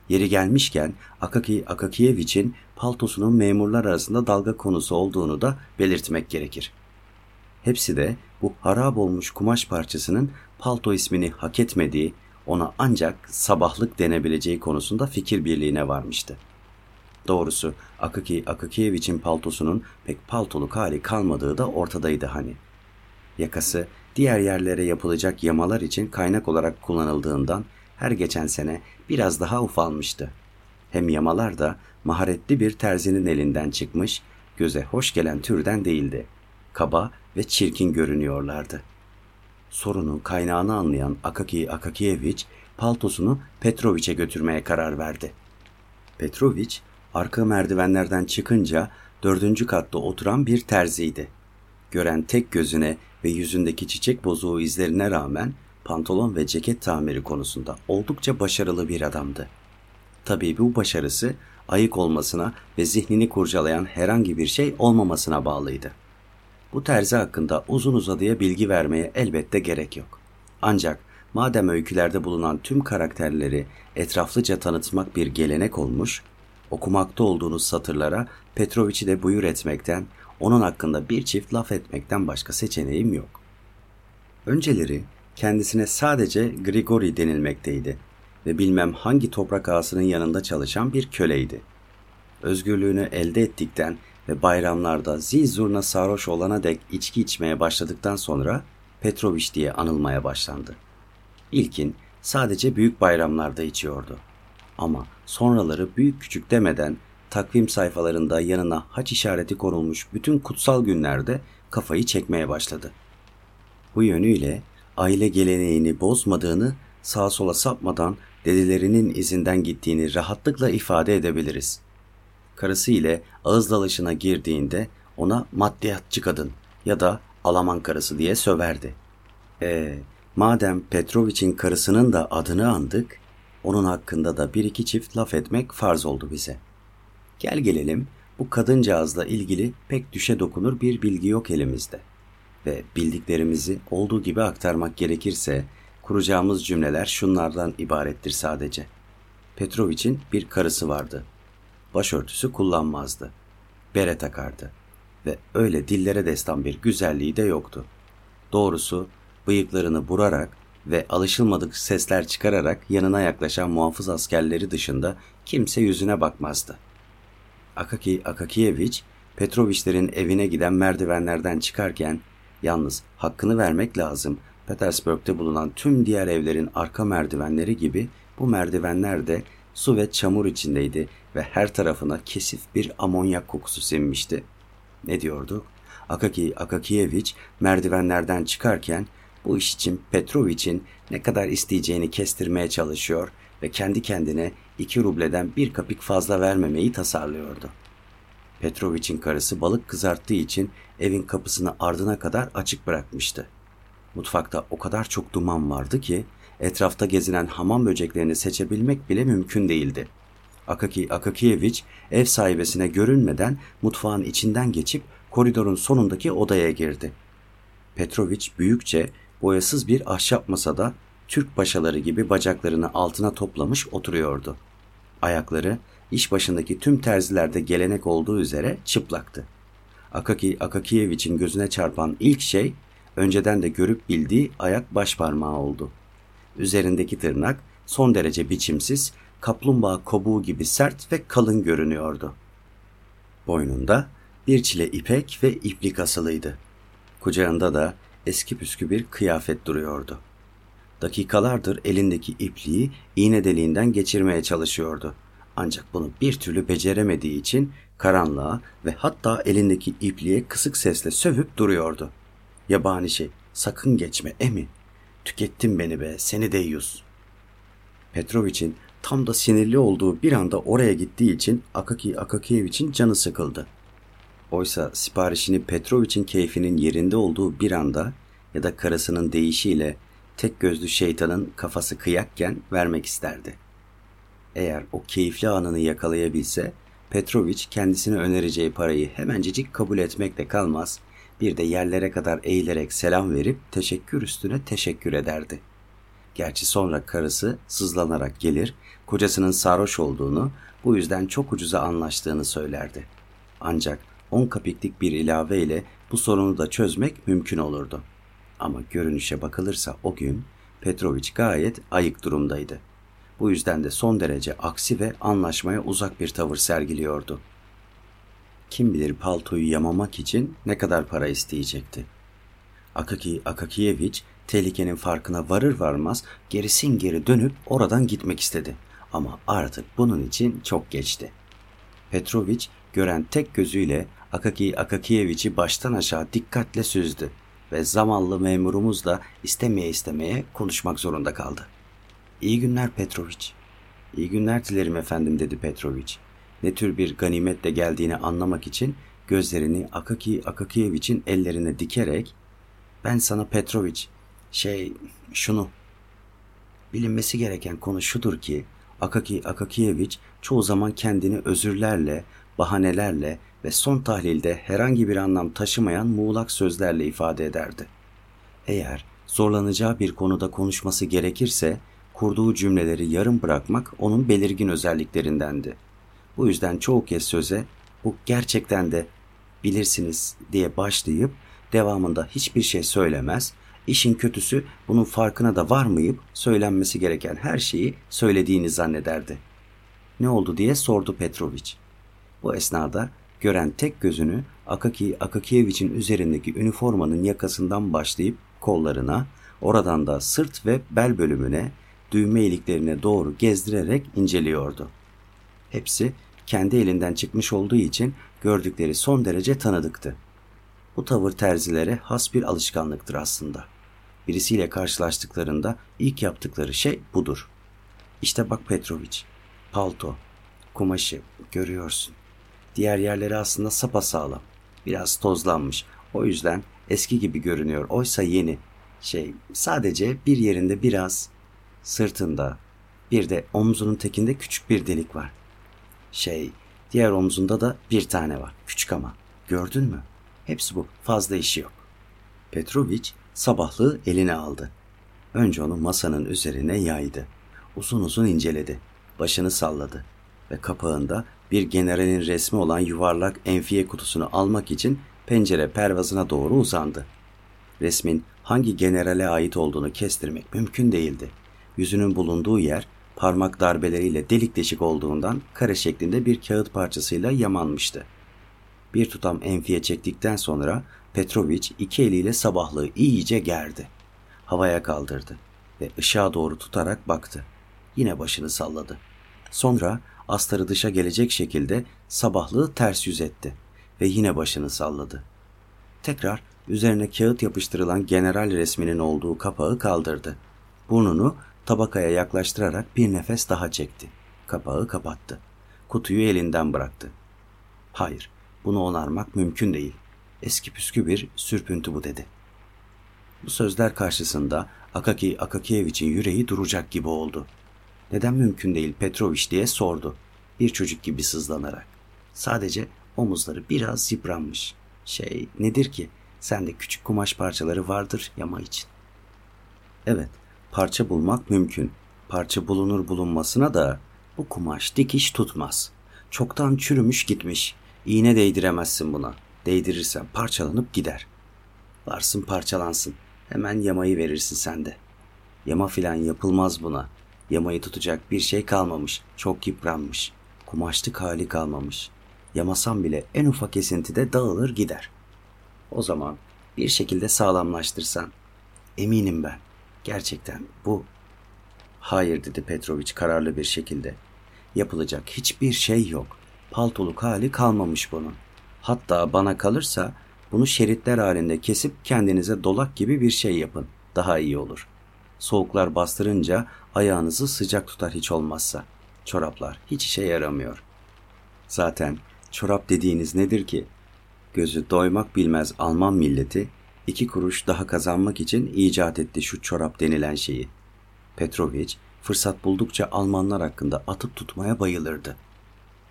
Speaker 1: Yeri gelmişken Akaki Akakiyeviç'in paltosunun memurlar arasında dalga konusu olduğunu da belirtmek gerekir. Hepsi de bu harap olmuş kumaş parçasının palto ismini hak etmediği, ona ancak sabahlık denebileceği konusunda fikir birliğine varmıştı. Doğrusu Akaki Akakiyevich'in paltosunun pek paltoluk hali kalmadığı da ortadaydı hani. Yakası diğer yerlere yapılacak yamalar için kaynak olarak kullanıldığından her geçen sene biraz daha ufalmıştı. Hem yamalar da maharetli bir terzinin elinden çıkmış, göze hoş gelen türden değildi. Kaba ve çirkin görünüyorlardı. Sorunun kaynağını anlayan Akaki Akakiyevich paltosunu Petroviç'e götürmeye karar verdi. Petroviç arka merdivenlerden çıkınca dördüncü katta oturan bir terziydi. Gören tek gözüne ve yüzündeki çiçek bozuğu izlerine rağmen pantolon ve ceket tamiri konusunda oldukça başarılı bir adamdı. Tabii bu başarısı ayık olmasına ve zihnini kurcalayan herhangi bir şey olmamasına bağlıydı. Bu terzi hakkında uzun uzadıya bilgi vermeye elbette gerek yok. Ancak madem öykülerde bulunan tüm karakterleri etraflıca tanıtmak bir gelenek olmuş, okumakta olduğunuz satırlara Petroviç'i de buyur etmekten, onun hakkında bir çift laf etmekten başka seçeneğim yok. Önceleri kendisine sadece Grigori denilmekteydi ve bilmem hangi toprak ağasının yanında çalışan bir köleydi. Özgürlüğünü elde ettikten ve bayramlarda zil zurna sarhoş olana dek içki içmeye başladıktan sonra Petroviç diye anılmaya başlandı. İlkin sadece büyük bayramlarda içiyordu. Ama sonraları büyük küçük demeden takvim sayfalarında yanına haç işareti konulmuş bütün kutsal günlerde kafayı çekmeye başladı. Bu yönüyle aile geleneğini bozmadığını, sağa sola sapmadan dedelerinin izinden gittiğini rahatlıkla ifade edebiliriz. Karısı ile ağız dalışına girdiğinde ona maddiyatçı kadın ya da Alaman karısı diye söverdi. E, madem Petrovich'in karısının da adını andık, onun hakkında da bir iki çift laf etmek farz oldu bize. Gel gelelim bu kadıncağızla ilgili pek düşe dokunur bir bilgi yok elimizde. Ve bildiklerimizi olduğu gibi aktarmak gerekirse kuracağımız cümleler şunlardan ibarettir sadece. Petrovich'in bir karısı vardı. Başörtüsü kullanmazdı. Bere takardı. Ve öyle dillere destan bir güzelliği de yoktu. Doğrusu bıyıklarını burarak ve alışılmadık sesler çıkararak yanına yaklaşan muhafız askerleri dışında kimse yüzüne bakmazdı. Akaki Akakiyevich, Petrovichlerin evine giden merdivenlerden çıkarken, yalnız hakkını vermek lazım, Petersburg'da bulunan tüm diğer evlerin arka merdivenleri gibi bu merdivenler de su ve çamur içindeydi ve her tarafına kesif bir amonyak kokusu sinmişti. Ne diyorduk? Akaki Akakiyevich merdivenlerden çıkarken bu iş için Petrovich'in ne kadar isteyeceğini kestirmeye çalışıyor ve kendi kendine iki rubleden bir kapik fazla vermemeyi tasarlıyordu. Petrovich'in karısı balık kızarttığı için evin kapısını ardına kadar açık bırakmıştı. Mutfakta o kadar çok duman vardı ki etrafta gezinen hamam böceklerini seçebilmek bile mümkün değildi. Akaki Akakiyevich ev sahibesine görünmeden mutfağın içinden geçip koridorun sonundaki odaya girdi. Petrovich büyükçe boyasız bir ahşap masada Türk paşaları gibi bacaklarını altına toplamış oturuyordu. Ayakları iş başındaki tüm terzilerde gelenek olduğu üzere çıplaktı. Akaki Akakiyevich'in gözüne çarpan ilk şey önceden de görüp bildiği ayak baş parmağı oldu. Üzerindeki tırnak son derece biçimsiz, kaplumbağa kobuğu gibi sert ve kalın görünüyordu. Boynunda bir çile ipek ve iplik asılıydı. Kucağında da eski püskü bir kıyafet duruyordu. Dakikalardır elindeki ipliği iğne deliğinden geçirmeye çalışıyordu. Ancak bunu bir türlü beceremediği için karanlığa ve hatta elindeki ipliğe kısık sesle sövüp duruyordu. Yabani şey, sakın geçme emi. Tükettin beni be, seni deyyus. Petrovich'in tam da sinirli olduğu bir anda oraya gittiği için Akaki Akakiyevich'in canı sıkıldı. Oysa siparişini Petrovich'in keyfinin yerinde olduğu bir anda ya da karısının deyişiyle tek gözlü şeytanın kafası kıyakken vermek isterdi. Eğer o keyifli anını yakalayabilse Petrovich kendisine önereceği parayı hemencecik kabul etmekle kalmaz, bir de yerlere kadar eğilerek selam verip teşekkür üstüne teşekkür ederdi. Gerçi sonra karısı sızlanarak gelir, kocasının sarhoş olduğunu, bu yüzden çok ucuza anlaştığını söylerdi. Ancak 10 kapiklik bir ilave ile bu sorunu da çözmek mümkün olurdu. Ama görünüşe bakılırsa o gün Petrovic gayet ayık durumdaydı. Bu yüzden de son derece aksi ve anlaşmaya uzak bir tavır sergiliyordu. Kim bilir paltoyu yamamak için ne kadar para isteyecekti. Akaki Akakiyeviç tehlikenin farkına varır varmaz gerisin geri dönüp oradan gitmek istedi. Ama artık bunun için çok geçti. Petroviç gören tek gözüyle Akaki Akakiyeviç'i baştan aşağı dikkatle süzdü ve zamanlı memurumuz da istemeye istemeye konuşmak zorunda kaldı. İyi günler Petroviç. İyi günler dilerim efendim dedi Petroviç. Ne tür bir ganimetle geldiğini anlamak için gözlerini Akaki Akakiyeviç'in ellerine dikerek ben sana Petroviç şey şunu bilinmesi gereken konu şudur ki Akaki Akakiyeviç çoğu zaman kendini özürlerle, bahanelerle ve son tahlilde herhangi bir anlam taşımayan muğlak sözlerle ifade ederdi. Eğer zorlanacağı bir konuda konuşması gerekirse kurduğu cümleleri yarım bırakmak onun belirgin özelliklerindendi. Bu yüzden çoğu kez söze bu gerçekten de bilirsiniz diye başlayıp devamında hiçbir şey söylemez, işin kötüsü bunun farkına da varmayıp söylenmesi gereken her şeyi söylediğini zannederdi. Ne oldu diye sordu Petrovic. Bu esnada gören tek gözünü Akaki Akakiyevich'in üzerindeki üniformanın yakasından başlayıp kollarına, oradan da sırt ve bel bölümüne, düğme iliklerine doğru gezdirerek inceliyordu. Hepsi kendi elinden çıkmış olduğu için gördükleri son derece tanıdıktı. Bu tavır terzilere has bir alışkanlıktır aslında. Birisiyle karşılaştıklarında ilk yaptıkları şey budur. İşte bak Petrovic, palto, kumaşı görüyorsun. Diğer yerleri aslında sapasağlam. Biraz tozlanmış. O yüzden eski gibi görünüyor. Oysa yeni. Şey sadece bir yerinde biraz sırtında bir de omzunun tekinde küçük bir delik var. Şey diğer omzunda da bir tane var. Küçük ama. Gördün mü? Hepsi bu. Fazla işi yok. Petrovic sabahlığı eline aldı. Önce onu masanın üzerine yaydı. Uzun uzun inceledi. Başını salladı ve kapağında bir generalin resmi olan yuvarlak enfiye kutusunu almak için pencere pervazına doğru uzandı. Resmin hangi generale ait olduğunu kestirmek mümkün değildi. Yüzünün bulunduğu yer parmak darbeleriyle delik deşik olduğundan kare şeklinde bir kağıt parçasıyla yamanmıştı. Bir tutam enfiye çektikten sonra Petrovic iki eliyle sabahlığı iyice gerdi. Havaya kaldırdı ve ışığa doğru tutarak baktı. Yine başını salladı. Sonra astarı dışa gelecek şekilde sabahlığı ters yüz etti ve yine başını salladı. Tekrar üzerine kağıt yapıştırılan general resminin olduğu kapağı kaldırdı. Burnunu tabakaya yaklaştırarak bir nefes daha çekti. Kapağı kapattı. Kutuyu elinden bıraktı. Hayır, bunu onarmak mümkün değil. Eski püskü bir sürpüntü bu dedi. Bu sözler karşısında Akaki Akakiyevich'in yüreği duracak gibi oldu. Neden mümkün değil Petroviç diye sordu. Bir çocuk gibi sızlanarak. Sadece omuzları biraz yıpranmış. Şey nedir ki? Sende küçük kumaş parçaları vardır yama için. Evet, parça bulmak mümkün. Parça bulunur bulunmasına da bu kumaş dikiş tutmaz. Çoktan çürümüş gitmiş. İğne değdiremezsin buna. Değdirirsen parçalanıp gider. Varsın parçalansın. Hemen yamayı verirsin sen de. Yama filan yapılmaz buna. Yamayı tutacak bir şey kalmamış. Çok yıpranmış. Kumaşlık hali kalmamış. Yamasam bile en ufak esintide dağılır gider. O zaman bir şekilde sağlamlaştırsan. Eminim ben. Gerçekten bu. Hayır dedi Petrovic kararlı bir şekilde. Yapılacak hiçbir şey yok. Paltoluk hali kalmamış bunun. Hatta bana kalırsa bunu şeritler halinde kesip kendinize dolak gibi bir şey yapın. Daha iyi olur. Soğuklar bastırınca ayağınızı sıcak tutar hiç olmazsa. Çoraplar hiç işe yaramıyor. Zaten çorap dediğiniz nedir ki? Gözü doymak bilmez Alman milleti iki kuruş daha kazanmak için icat etti şu çorap denilen şeyi. Petrovic fırsat buldukça Almanlar hakkında atıp tutmaya bayılırdı.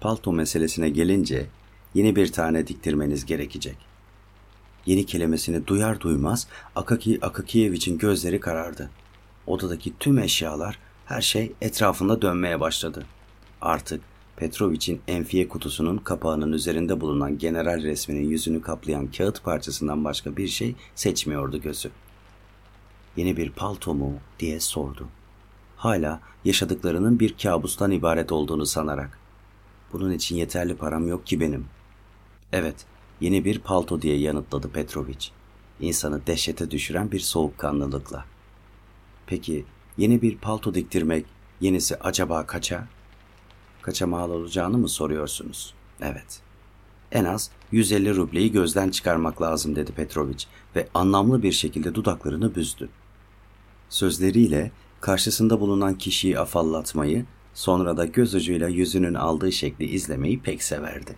Speaker 1: Palto meselesine gelince yeni bir tane diktirmeniz gerekecek. Yeni kelimesini duyar duymaz Akaki Akakiyevich'in gözleri karardı. Odadaki tüm eşyalar, her şey etrafında dönmeye başladı. Artık Petrovic'in enfiye kutusunun kapağının üzerinde bulunan general resminin yüzünü kaplayan kağıt parçasından başka bir şey seçmiyordu gözü. Yeni bir palto mu diye sordu. hala yaşadıklarının bir kabustan ibaret olduğunu sanarak. Bunun için yeterli param yok ki benim. Evet, yeni bir palto diye yanıtladı Petrovic. İnsanı dehşete düşüren bir soğukkanlılıkla. Peki yeni bir palto diktirmek yenisi acaba kaça? Kaça mal olacağını mı soruyorsunuz? Evet. En az 150 rubleyi gözden çıkarmak lazım dedi Petrovic ve anlamlı bir şekilde dudaklarını büzdü. Sözleriyle karşısında bulunan kişiyi afallatmayı, sonra da göz ucuyla yüzünün aldığı şekli izlemeyi pek severdi.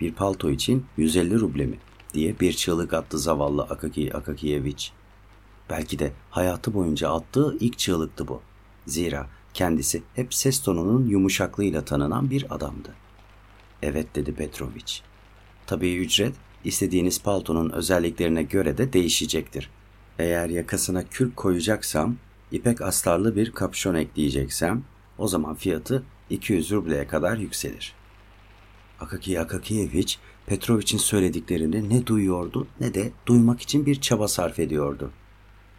Speaker 1: Bir palto için 150 ruble mi diye bir çığlık attı zavallı Akaki Akakiyeviç. Belki de hayatı boyunca attığı ilk çığlıktı bu. Zira kendisi hep ses tonunun yumuşaklığıyla tanınan bir adamdı. Evet dedi Petrovic. Tabii ücret istediğiniz paltonun özelliklerine göre de değişecektir. Eğer yakasına kürk koyacaksam, ipek astarlı bir kapşon ekleyeceksem, o zaman fiyatı 200 rubleye kadar yükselir. Akaki Akakiyeviç, Petrovic'in söylediklerini ne duyuyordu ne de duymak için bir çaba sarf ediyordu.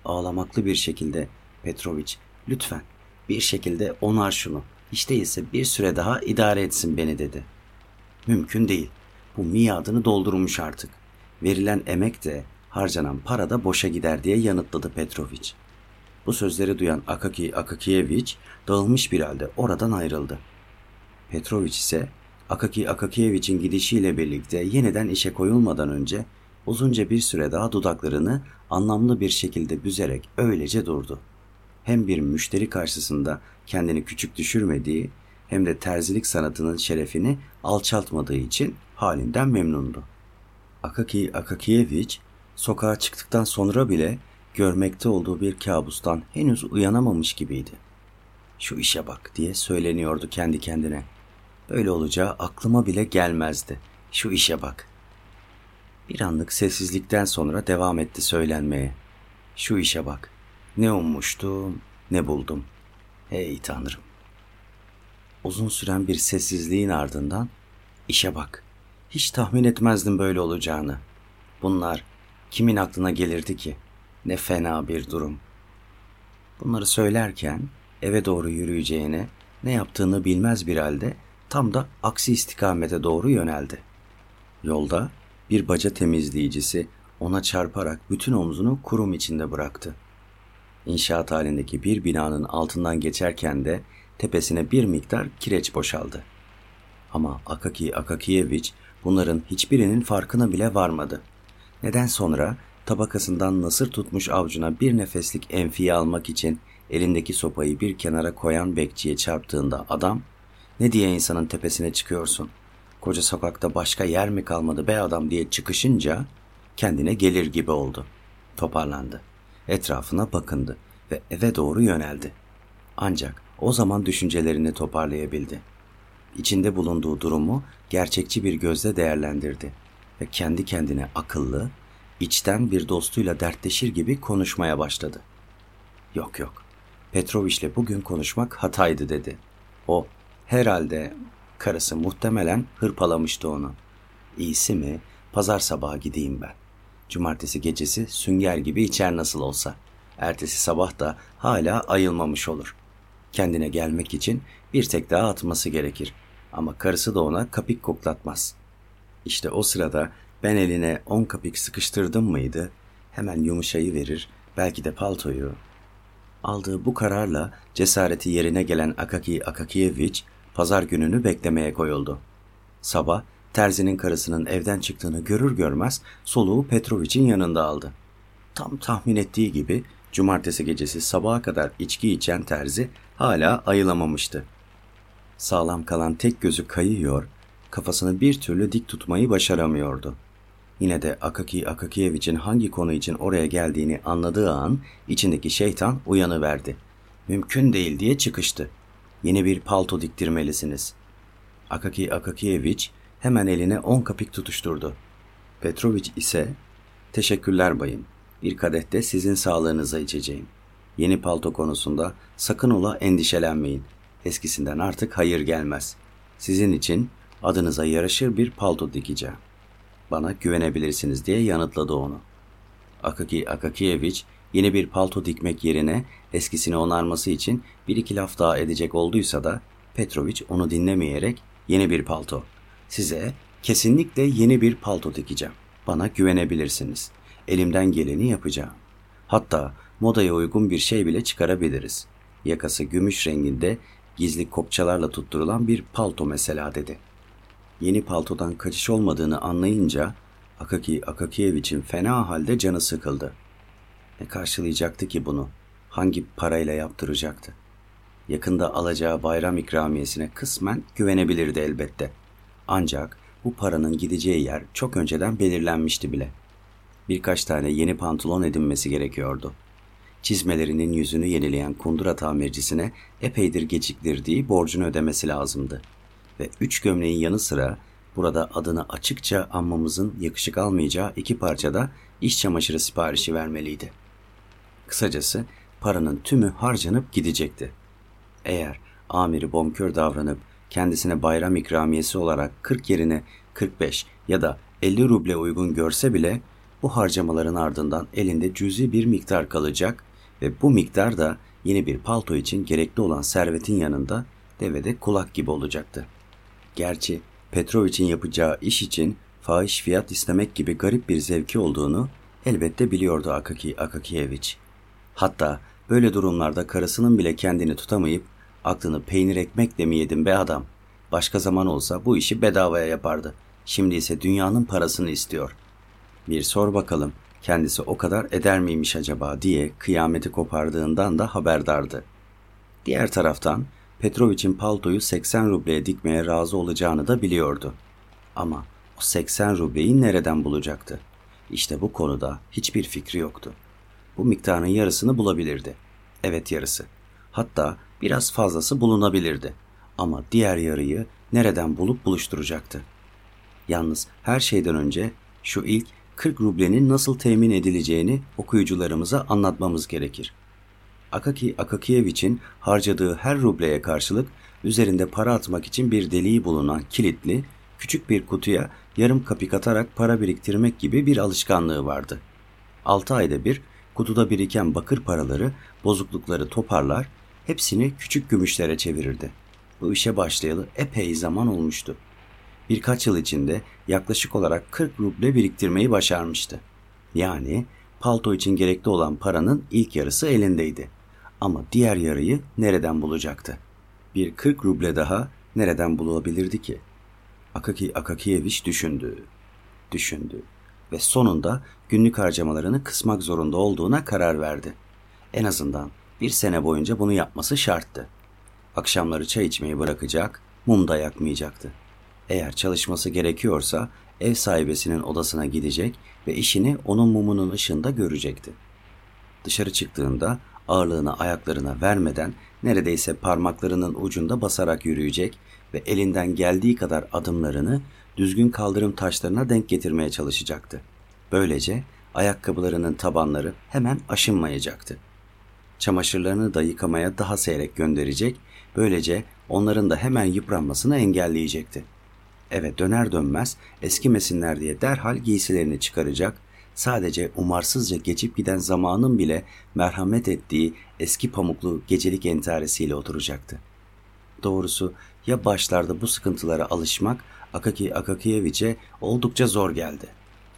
Speaker 1: Ağlamaklı bir şekilde Petrovic, lütfen bir şekilde onar şunu, hiç değilse bir süre daha idare etsin beni dedi. Mümkün değil. Bu miadını doldurmuş artık. Verilen emek de harcanan para da boşa gider diye yanıtladı Petrovic. Bu sözleri duyan Akaki Akakiyeviç dağılmış bir halde oradan ayrıldı. Petrovic ise Akaki Akakiyeviç'in gidişiyle birlikte yeniden işe koyulmadan önce uzunca bir süre daha dudaklarını anlamlı bir şekilde büzerek öylece durdu. Hem bir müşteri karşısında kendini küçük düşürmediği hem de terzilik sanatının şerefini alçaltmadığı için halinden memnundu. Akaki Akakiyeviç sokağa çıktıktan sonra bile görmekte olduğu bir kabustan henüz uyanamamış gibiydi. Şu işe bak diye söyleniyordu kendi kendine. Böyle olacağı aklıma bile gelmezdi. Şu işe bak. Bir anlık sessizlikten sonra devam etti söylenmeye. Şu işe bak. Ne ummuştum, ne buldum. Hey tanrım. Uzun süren bir sessizliğin ardından işe bak. Hiç tahmin etmezdim böyle olacağını. Bunlar kimin aklına gelirdi ki? Ne fena bir durum. Bunları söylerken eve doğru yürüyeceğine, ne yaptığını bilmez bir halde tam da aksi istikamete doğru yöneldi. Yolda bir baca temizleyicisi ona çarparak bütün omzunu kurum içinde bıraktı. İnşaat halindeki bir binanın altından geçerken de tepesine bir miktar kireç boşaldı. Ama Akaki Akakiyeviç bunların hiçbirinin farkına bile varmadı. Neden sonra tabakasından nasır tutmuş avcuna bir nefeslik enfiye almak için elindeki sopayı bir kenara koyan bekçiye çarptığında adam ne diye insanın tepesine çıkıyorsun? Koca sokakta başka yer mi kalmadı be adam diye çıkışınca kendine gelir gibi oldu. Toparlandı. Etrafına bakındı ve eve doğru yöneldi. Ancak o zaman düşüncelerini toparlayabildi. İçinde bulunduğu durumu gerçekçi bir gözle değerlendirdi ve kendi kendine akıllı, içten bir dostuyla dertleşir gibi konuşmaya başladı. Yok yok, Petroviç'le bugün konuşmak hataydı dedi. O herhalde karısı muhtemelen hırpalamıştı onu. İyisi mi pazar sabahı gideyim ben. Cumartesi gecesi sünger gibi içer nasıl olsa. Ertesi sabah da hala ayılmamış olur. Kendine gelmek için bir tek daha atması gerekir. Ama karısı da ona kapik koklatmaz. İşte o sırada ben eline on kapik sıkıştırdım mıydı hemen yumuşayı verir, belki de paltoyu. Aldığı bu kararla cesareti yerine gelen Akaki Akakiyeviç pazar gününü beklemeye koyuldu. Sabah terzinin karısının evden çıktığını görür görmez soluğu Petrovich'in yanında aldı. Tam tahmin ettiği gibi cumartesi gecesi sabaha kadar içki içen terzi hala ayılamamıştı. Sağlam kalan tek gözü kayıyor, kafasını bir türlü dik tutmayı başaramıyordu. Yine de Akaki Akakiyevich'in hangi konu için oraya geldiğini anladığı an içindeki şeytan uyanıverdi. Mümkün değil diye çıkıştı. Yeni bir palto diktirmelisiniz. Akaki Akakiyevich hemen eline on kapik tutuşturdu. Petrovic ise teşekkürler bayım. Bir kadehte sizin sağlığınıza içeceğim. Yeni palto konusunda sakın ola endişelenmeyin. Eskisinden artık hayır gelmez. Sizin için adınıza yaraşır bir palto dikeceğim. Bana güvenebilirsiniz diye yanıtladı onu. Akaki Akakiyevich Yeni bir palto dikmek yerine eskisini onarması için bir iki laf daha edecek olduysa da Petrovic onu dinlemeyerek yeni bir palto. Size kesinlikle yeni bir palto dikeceğim. Bana güvenebilirsiniz. Elimden geleni yapacağım. Hatta modaya uygun bir şey bile çıkarabiliriz. Yakası gümüş renginde gizli kopçalarla tutturulan bir palto mesela dedi. Yeni paltodan kaçış olmadığını anlayınca Akaki Akakiyevich'in fena halde canı sıkıldı. Ne karşılayacaktı ki bunu? Hangi parayla yaptıracaktı? Yakında alacağı bayram ikramiyesine kısmen güvenebilirdi elbette. Ancak bu paranın gideceği yer çok önceden belirlenmişti bile. Birkaç tane yeni pantolon edinmesi gerekiyordu. Çizmelerinin yüzünü yenileyen kundura tamircisine epeydir geciktirdiği borcunu ödemesi lazımdı. Ve üç gömleğin yanı sıra burada adını açıkça anmamızın yakışık almayacağı iki parçada iş çamaşırı siparişi vermeliydi. Kısacası paranın tümü harcanıp gidecekti. Eğer amiri bonkör davranıp kendisine bayram ikramiyesi olarak 40 yerine 45 ya da 50 ruble uygun görse bile bu harcamaların ardından elinde cüzi bir miktar kalacak ve bu miktar da yeni bir palto için gerekli olan servetin yanında devede kulak gibi olacaktı. Gerçi Petrovic'in yapacağı iş için fahiş fiyat istemek gibi garip bir zevki olduğunu elbette biliyordu Akaki Akakiyevich. Hatta böyle durumlarda karısının bile kendini tutamayıp aklını peynir ekmekle mi yedin be adam? Başka zaman olsa bu işi bedavaya yapardı. Şimdi ise dünyanın parasını istiyor. Bir sor bakalım kendisi o kadar eder miymiş acaba diye kıyameti kopardığından da haberdardı. Diğer taraftan Petrovic'in paltoyu 80 rubleye dikmeye razı olacağını da biliyordu. Ama o 80 rubleyi nereden bulacaktı? İşte bu konuda hiçbir fikri yoktu. Bu miktarın yarısını bulabilirdi. Evet yarısı. Hatta biraz fazlası bulunabilirdi. Ama diğer yarıyı nereden bulup buluşturacaktı? Yalnız her şeyden önce şu ilk 40 rublenin nasıl temin edileceğini okuyucularımıza anlatmamız gerekir. Akaki Akakiyevich'in harcadığı her rubleye karşılık üzerinde para atmak için bir deliği bulunan kilitli, küçük bir kutuya yarım kapik atarak para biriktirmek gibi bir alışkanlığı vardı. 6 ayda bir kutuda biriken bakır paraları, bozuklukları toparlar, hepsini küçük gümüşlere çevirirdi. Bu işe başlayalı epey zaman olmuştu. Birkaç yıl içinde yaklaşık olarak 40 ruble biriktirmeyi başarmıştı. Yani palto için gerekli olan paranın ilk yarısı elindeydi. Ama diğer yarıyı nereden bulacaktı? Bir 40 ruble daha nereden bulabilirdi ki? Akaki Akakiyeviç düşündü, düşündü ve sonunda günlük harcamalarını kısmak zorunda olduğuna karar verdi. En azından bir sene boyunca bunu yapması şarttı. Akşamları çay içmeyi bırakacak, mum da yakmayacaktı. Eğer çalışması gerekiyorsa ev sahibesinin odasına gidecek ve işini onun mumunun ışığında görecekti. Dışarı çıktığında ağırlığını ayaklarına vermeden neredeyse parmaklarının ucunda basarak yürüyecek ve elinden geldiği kadar adımlarını düzgün kaldırım taşlarına denk getirmeye çalışacaktı. Böylece ayakkabılarının tabanları hemen aşınmayacaktı. Çamaşırlarını da yıkamaya daha seyrek gönderecek, böylece onların da hemen yıpranmasını engelleyecekti. Eve döner dönmez eskimesinler diye derhal giysilerini çıkaracak, sadece umarsızca geçip giden zamanın bile merhamet ettiği eski pamuklu gecelik entaresiyle oturacaktı. Doğrusu ya başlarda bu sıkıntılara alışmak Akaki Akakiyeviç'e oldukça zor geldi.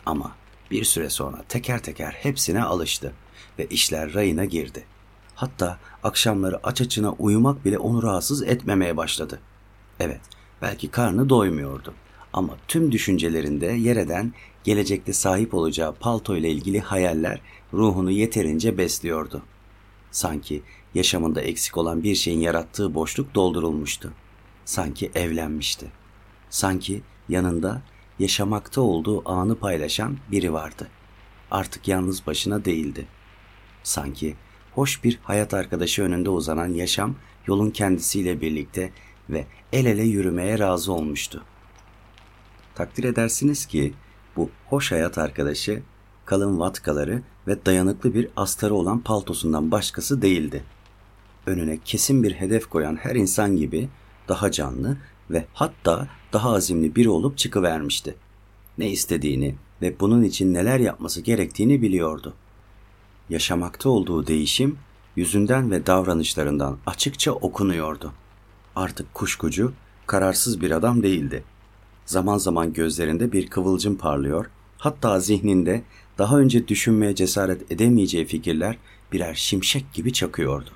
Speaker 1: Ama bir süre sonra teker teker hepsine alıştı ve işler rayına girdi. Hatta akşamları aç açına uyumak bile onu rahatsız etmemeye başladı. Evet, belki karnı doymuyordu ama tüm düşüncelerinde yer eden gelecekte sahip olacağı palto ile ilgili hayaller ruhunu yeterince besliyordu. Sanki yaşamında eksik olan bir şeyin yarattığı boşluk doldurulmuştu. Sanki evlenmişti. Sanki yanında yaşamakta olduğu anı paylaşan biri vardı. Artık yalnız başına değildi. Sanki hoş bir hayat arkadaşı önünde uzanan yaşam yolun kendisiyle birlikte ve el ele yürümeye razı olmuştu. Takdir edersiniz ki bu hoş hayat arkadaşı kalın vatkaları ve dayanıklı bir astarı olan paltosundan başkası değildi. Önüne kesin bir hedef koyan her insan gibi daha canlı ve hatta daha azimli biri olup çıkıvermişti. Ne istediğini ve bunun için neler yapması gerektiğini biliyordu. yaşamakta olduğu değişim yüzünden ve davranışlarından açıkça okunuyordu. Artık kuşkucu, kararsız bir adam değildi. Zaman zaman gözlerinde bir kıvılcım parlıyor, hatta zihninde daha önce düşünmeye cesaret edemeyeceği fikirler birer şimşek gibi çakıyordu.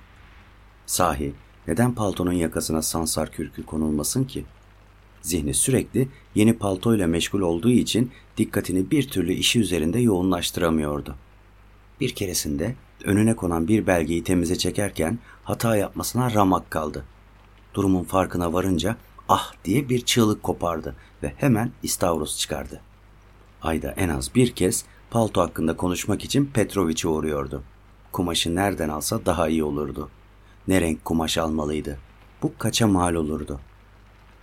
Speaker 1: Sahi neden paltonun yakasına sansar kürkü konulmasın ki? Zihni sürekli yeni paltoyla meşgul olduğu için dikkatini bir türlü işi üzerinde yoğunlaştıramıyordu. Bir keresinde önüne konan bir belgeyi temize çekerken hata yapmasına ramak kaldı. Durumun farkına varınca ah diye bir çığlık kopardı ve hemen istavros çıkardı. Ayda en az bir kez palto hakkında konuşmak için Petroviç'e uğruyordu. Kumaşı nereden alsa daha iyi olurdu. Ne renk kumaş almalıydı. Bu kaça mal olurdu.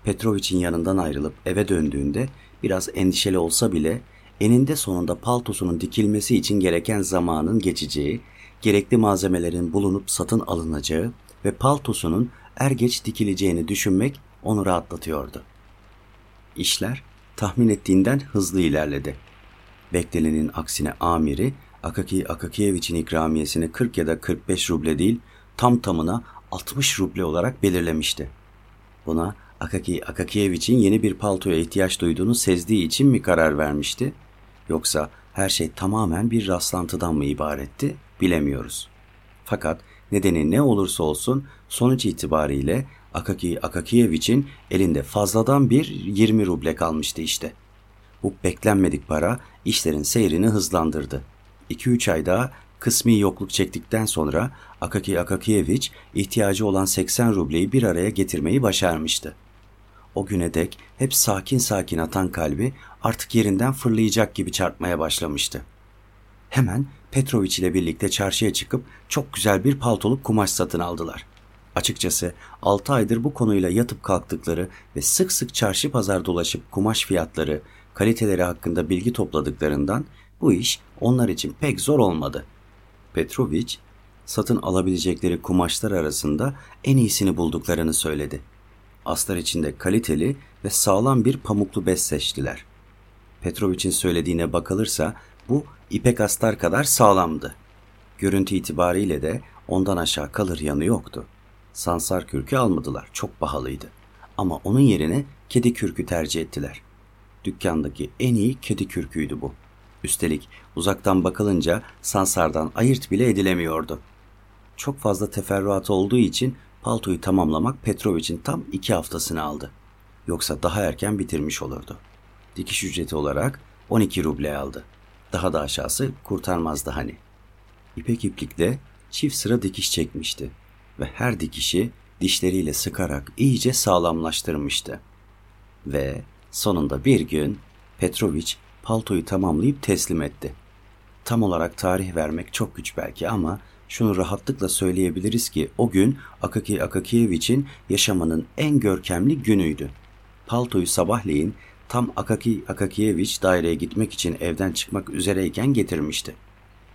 Speaker 1: Petroviç'in yanından ayrılıp eve döndüğünde biraz endişeli olsa bile eninde sonunda paltosunun dikilmesi için gereken zamanın geçeceği, gerekli malzemelerin bulunup satın alınacağı ve paltosunun er geç dikileceğini düşünmek onu rahatlatıyordu. İşler tahmin ettiğinden hızlı ilerledi. Beklenenin aksine amiri Akaki Akakiyeviç'in ikramiyesini 40 ya da 45 ruble değil tam tamına 60 ruble olarak belirlemişti. Buna Akaki Akakiyeviç'in yeni bir paltoya ihtiyaç duyduğunu sezdiği için mi karar vermişti? Yoksa her şey tamamen bir rastlantıdan mı ibaretti bilemiyoruz. Fakat nedeni ne olursa olsun sonuç itibariyle Akaki Akakiyeviç'in elinde fazladan bir 20 ruble kalmıştı işte. Bu beklenmedik para işlerin seyrini hızlandırdı. 2-3 ay daha kısmi yokluk çektikten sonra Akaki Akakiyeviç ihtiyacı olan 80 rubleyi bir araya getirmeyi başarmıştı. O güne dek hep sakin sakin atan kalbi artık yerinden fırlayacak gibi çarpmaya başlamıştı. Hemen Petroviç ile birlikte çarşıya çıkıp çok güzel bir paltoluk kumaş satın aldılar. Açıkçası 6 aydır bu konuyla yatıp kalktıkları ve sık sık çarşı pazar dolaşıp kumaş fiyatları, kaliteleri hakkında bilgi topladıklarından bu iş onlar için pek zor olmadı. Petroviç, satın alabilecekleri kumaşlar arasında en iyisini bulduklarını söyledi. Aslar içinde kaliteli ve sağlam bir pamuklu bez seçtiler. Petroviç'in söylediğine bakılırsa bu ipek astar kadar sağlamdı. Görüntü itibariyle de ondan aşağı kalır yanı yoktu. Sansar kürkü almadılar, çok pahalıydı. Ama onun yerine kedi kürkü tercih ettiler. Dükkandaki en iyi kedi kürküydü bu. Üstelik uzaktan bakılınca Sansar'dan ayırt bile edilemiyordu. Çok fazla teferruat olduğu için paltoyu tamamlamak Petrovich'in tam iki haftasını aldı. Yoksa daha erken bitirmiş olurdu. Dikiş ücreti olarak 12 ruble aldı. Daha da aşağısı kurtarmazdı hani. İpek iplikle çift sıra dikiş çekmişti ve her dikişi dişleriyle sıkarak iyice sağlamlaştırmıştı. Ve sonunda bir gün Petrovic paltoyu tamamlayıp teslim etti. Tam olarak tarih vermek çok güç belki ama şunu rahatlıkla söyleyebiliriz ki o gün Akaki Akakiyevich'in yaşamanın en görkemli günüydü. Paltoyu sabahleyin tam Akaki Akakiyevich daireye gitmek için evden çıkmak üzereyken getirmişti.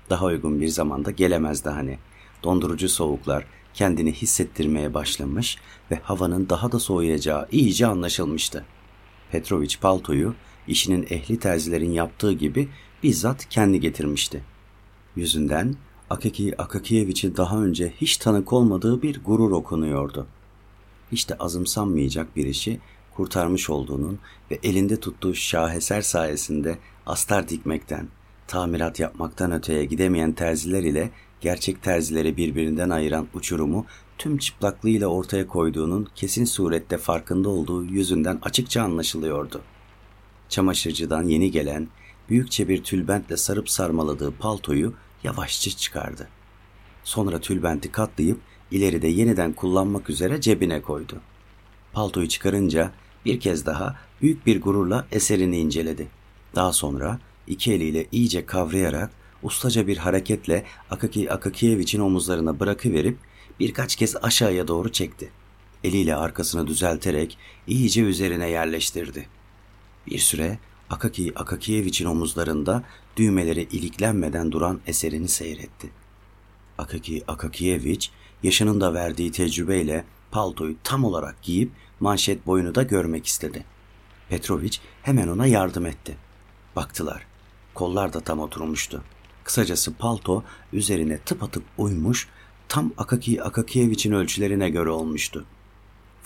Speaker 1: Daha uygun bir zamanda gelemezdi hani. Dondurucu soğuklar kendini hissettirmeye başlamış ve havanın daha da soğuyacağı iyice anlaşılmıştı. Petrovic paltoyu işinin ehli terzilerin yaptığı gibi bizzat kendi getirmişti. Yüzünden Akaki Akakiyeviç'in daha önce hiç tanık olmadığı bir gurur okunuyordu. Hiç de azımsanmayacak bir işi kurtarmış olduğunun ve elinde tuttuğu şaheser sayesinde astar dikmekten, tamirat yapmaktan öteye gidemeyen terziler ile gerçek terzileri birbirinden ayıran uçurumu tüm çıplaklığıyla ortaya koyduğunun kesin surette farkında olduğu yüzünden açıkça anlaşılıyordu. Çamaşırcıdan yeni gelen, büyükçe bir tülbentle sarıp sarmaladığı paltoyu yavaşça çıkardı. Sonra tülbenti katlayıp ileride yeniden kullanmak üzere cebine koydu. Paltoyu çıkarınca bir kez daha büyük bir gururla eserini inceledi. Daha sonra iki eliyle iyice kavrayarak ustaca bir hareketle Akaki Akakiyeviç'in omuzlarına bırakıverip birkaç kez aşağıya doğru çekti. Eliyle arkasını düzelterek iyice üzerine yerleştirdi. Bir süre Akaki Akakiyeviç'in omuzlarında düğmeleri iliklenmeden duran eserini seyretti. Akaki Akakiyeviç yaşının da verdiği tecrübeyle paltoyu tam olarak giyip manşet boyunu da görmek istedi. Petroviç hemen ona yardım etti. Baktılar. Kollar da tam oturmuştu. Kısacası palto üzerine tıpatıp uymuş, tam Akaki Akakiyevich'in ölçülerine göre olmuştu.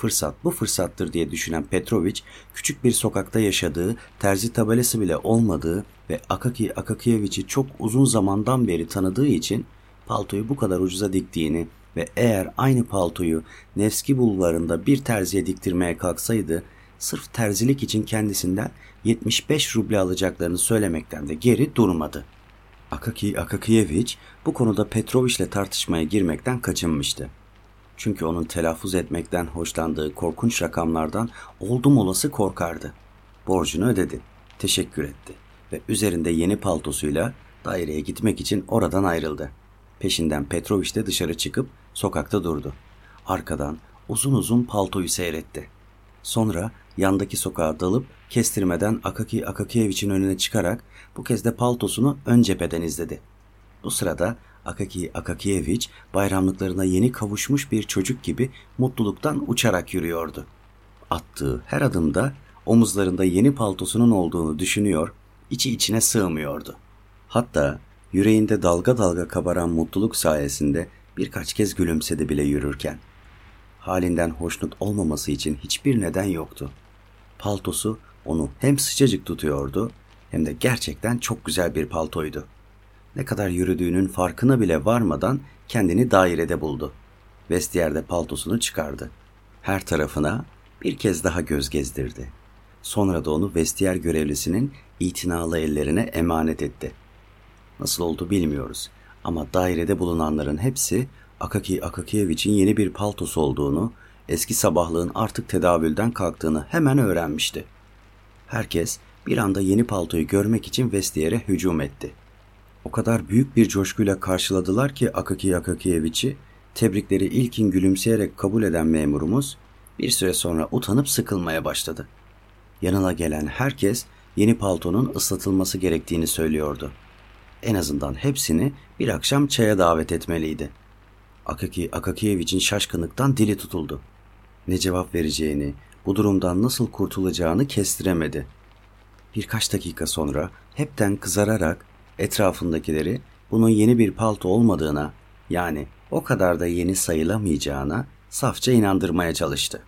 Speaker 1: Fırsat bu fırsattır diye düşünen Petrovic, küçük bir sokakta yaşadığı, terzi tabelası bile olmadığı ve Akaki Akakiyevich'i çok uzun zamandan beri tanıdığı için paltoyu bu kadar ucuza diktiğini ve eğer aynı paltoyu Nevski bulvarında bir terziye diktirmeye kalksaydı, sırf terzilik için kendisinden 75 ruble alacaklarını söylemekten de geri durmadı. Akaki Akakiyevich bu konuda Petrovich'le tartışmaya girmekten kaçınmıştı. Çünkü onun telaffuz etmekten hoşlandığı korkunç rakamlardan oldum olası korkardı. Borcunu ödedi, teşekkür etti ve üzerinde yeni paltosuyla daireye gitmek için oradan ayrıldı. Peşinden Petrovic de dışarı çıkıp sokakta durdu. Arkadan uzun uzun paltoyu seyretti. Sonra yandaki sokağa dalıp kestirmeden Akaki Akakiyevich'in önüne çıkarak bu kez de paltosunu ön cepheden izledi. Bu sırada Akaki Akakiyevich bayramlıklarına yeni kavuşmuş bir çocuk gibi mutluluktan uçarak yürüyordu. Attığı her adımda omuzlarında yeni paltosunun olduğunu düşünüyor, içi içine sığmıyordu. Hatta yüreğinde dalga dalga kabaran mutluluk sayesinde birkaç kez gülümsedi bile yürürken. Halinden hoşnut olmaması için hiçbir neden yoktu. Paltosu onu hem sıcacık tutuyordu hem de gerçekten çok güzel bir paltoydu. Ne kadar yürüdüğünün farkına bile varmadan kendini dairede buldu. Vestiyerde paltosunu çıkardı. Her tarafına bir kez daha göz gezdirdi. Sonra da onu vestiyer görevlisinin itinalı ellerine emanet etti. Nasıl oldu bilmiyoruz ama dairede bulunanların hepsi Akaki Akakiyevich'in yeni bir paltosu olduğunu, eski sabahlığın artık tedavülden kalktığını hemen öğrenmişti. Herkes bir anda yeni paltoyu görmek için vestiyere hücum etti. O kadar büyük bir coşkuyla karşıladılar ki Akaki Akakiyeviç'i tebrikleri ilkin gülümseyerek kabul eden memurumuz bir süre sonra utanıp sıkılmaya başladı. Yanına gelen herkes yeni paltonun ıslatılması gerektiğini söylüyordu. En azından hepsini bir akşam çaya davet etmeliydi. Akaki Akakiyeviç'in şaşkınlıktan dili tutuldu. Ne cevap vereceğini, bu durumdan nasıl kurtulacağını kestiremedi. Birkaç dakika sonra hepten kızararak etrafındakileri bunun yeni bir palto olmadığına yani o kadar da yeni sayılamayacağına safça inandırmaya çalıştı.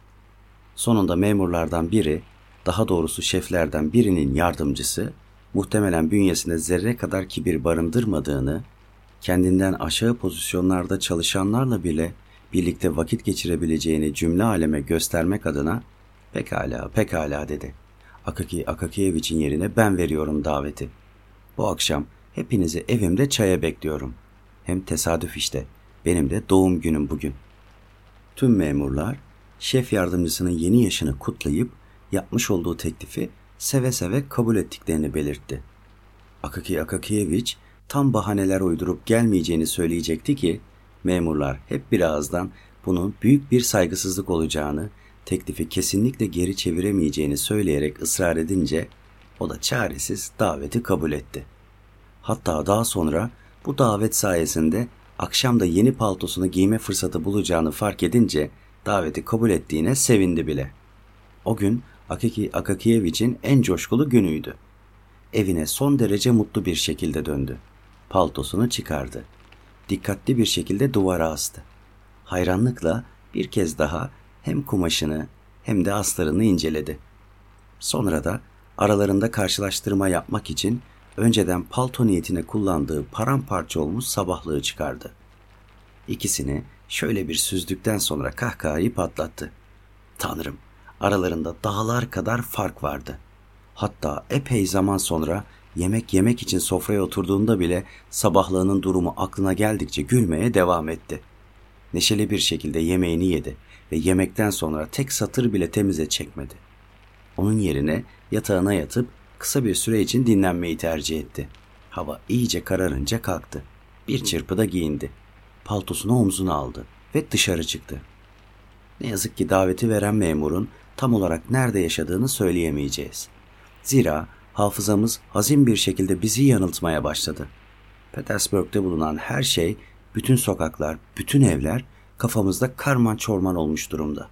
Speaker 1: Sonunda memurlardan biri, daha doğrusu şeflerden birinin yardımcısı, muhtemelen bünyesinde zerre kadar kibir barındırmadığını, kendinden aşağı pozisyonlarda çalışanlarla bile birlikte vakit geçirebileceğini cümle aleme göstermek adına pekala pekala dedi. Akaki Akakiyevich'in yerine ben veriyorum daveti. Bu akşam hepinizi evimde çaya bekliyorum. Hem tesadüf işte. Benim de doğum günüm bugün. Tüm memurlar şef yardımcısının yeni yaşını kutlayıp yapmış olduğu teklifi seve seve kabul ettiklerini belirtti. Akaki Akakiyevich tam bahaneler uydurup gelmeyeceğini söyleyecekti ki memurlar hep bir ağızdan bunun büyük bir saygısızlık olacağını, teklifi kesinlikle geri çeviremeyeceğini söyleyerek ısrar edince o da çaresiz daveti kabul etti. Hatta daha sonra bu davet sayesinde akşam da yeni paltosunu giyme fırsatı bulacağını fark edince daveti kabul ettiğine sevindi bile. O gün Akaki Akakiyevich'in en coşkulu günüydü. Evine son derece mutlu bir şekilde döndü. Paltosunu çıkardı. Dikkatli bir şekilde duvara astı. Hayranlıkla bir kez daha hem kumaşını hem de astarını inceledi. Sonra da aralarında karşılaştırma yapmak için önceden palto niyetine kullandığı paramparça olmuş sabahlığı çıkardı. İkisini şöyle bir süzdükten sonra kahkahayı patlattı. Tanrım, aralarında dağlar kadar fark vardı. Hatta epey zaman sonra yemek yemek için sofraya oturduğunda bile sabahlığının durumu aklına geldikçe gülmeye devam etti. Neşeli bir şekilde yemeğini yedi ve yemekten sonra tek satır bile temize çekmedi. Onun yerine yatağına yatıp kısa bir süre için dinlenmeyi tercih etti. Hava iyice kararınca kalktı. Bir çırpıda giyindi. Paltosunu omzuna aldı ve dışarı çıktı. Ne yazık ki daveti veren memurun tam olarak nerede yaşadığını söyleyemeyeceğiz. Zira hafızamız hazin bir şekilde bizi yanıltmaya başladı. Petersburg'da bulunan her şey, bütün sokaklar, bütün evler kafamızda karman çorman olmuş durumda.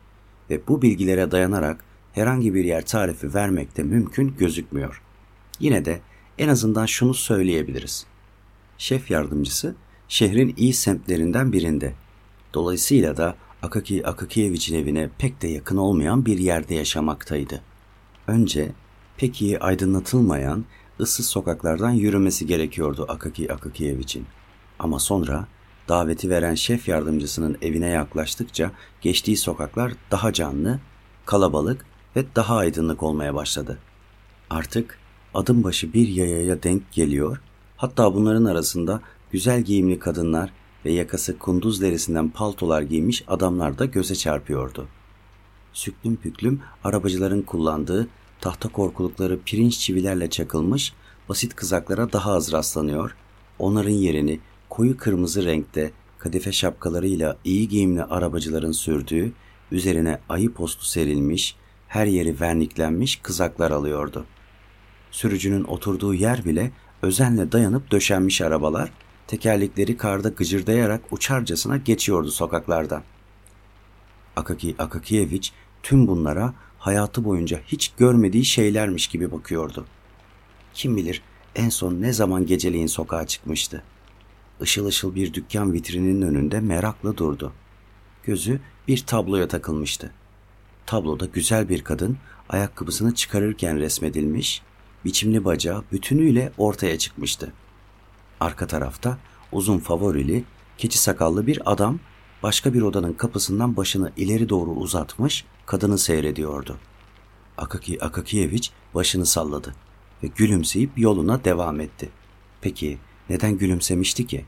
Speaker 1: Ve bu bilgilere dayanarak herhangi bir yer tarifi vermek de mümkün gözükmüyor. Yine de en azından şunu söyleyebiliriz. şef yardımcısı şehrin iyi semtlerinden birinde. Dolayısıyla da Akaki Akakiyevich'in evine pek de yakın olmayan bir yerde yaşamaktaydı. Önce pek iyi aydınlatılmayan ıssız sokaklardan yürümesi gerekiyordu Akaki Akakiyevich'in. Ama sonra daveti veren şef yardımcısının evine yaklaştıkça geçtiği sokaklar daha canlı, kalabalık ve daha aydınlık olmaya başladı. Artık adım başı bir yayaya denk geliyor, hatta bunların arasında güzel giyimli kadınlar ve yakası kunduz derisinden paltolar giymiş adamlar da göze çarpıyordu. Süklüm püklüm arabacıların kullandığı tahta korkulukları pirinç çivilerle çakılmış basit kızaklara daha az rastlanıyor, onların yerini koyu kırmızı renkte kadife şapkalarıyla iyi giyimli arabacıların sürdüğü, üzerine ayı postu serilmiş, her yeri verniklenmiş kızaklar alıyordu. Sürücünün oturduğu yer bile özenle dayanıp döşenmiş arabalar, tekerlekleri karda gıcırdayarak uçarcasına geçiyordu sokaklardan. Akaki Akakiyeviç tüm bunlara hayatı boyunca hiç görmediği şeylermiş gibi bakıyordu. Kim bilir en son ne zaman geceleyin sokağa çıkmıştı. Işıl ışıl bir dükkan vitrininin önünde merakla durdu. Gözü bir tabloya takılmıştı. Tabloda güzel bir kadın ayakkabısını çıkarırken resmedilmiş, biçimli bacağı bütünüyle ortaya çıkmıştı. Arka tarafta uzun favorili, keçi sakallı bir adam başka bir odanın kapısından başını ileri doğru uzatmış kadını seyrediyordu. Akaki Akakiyeviç başını salladı ve gülümseyip yoluna devam etti. Peki neden gülümsemişti ki?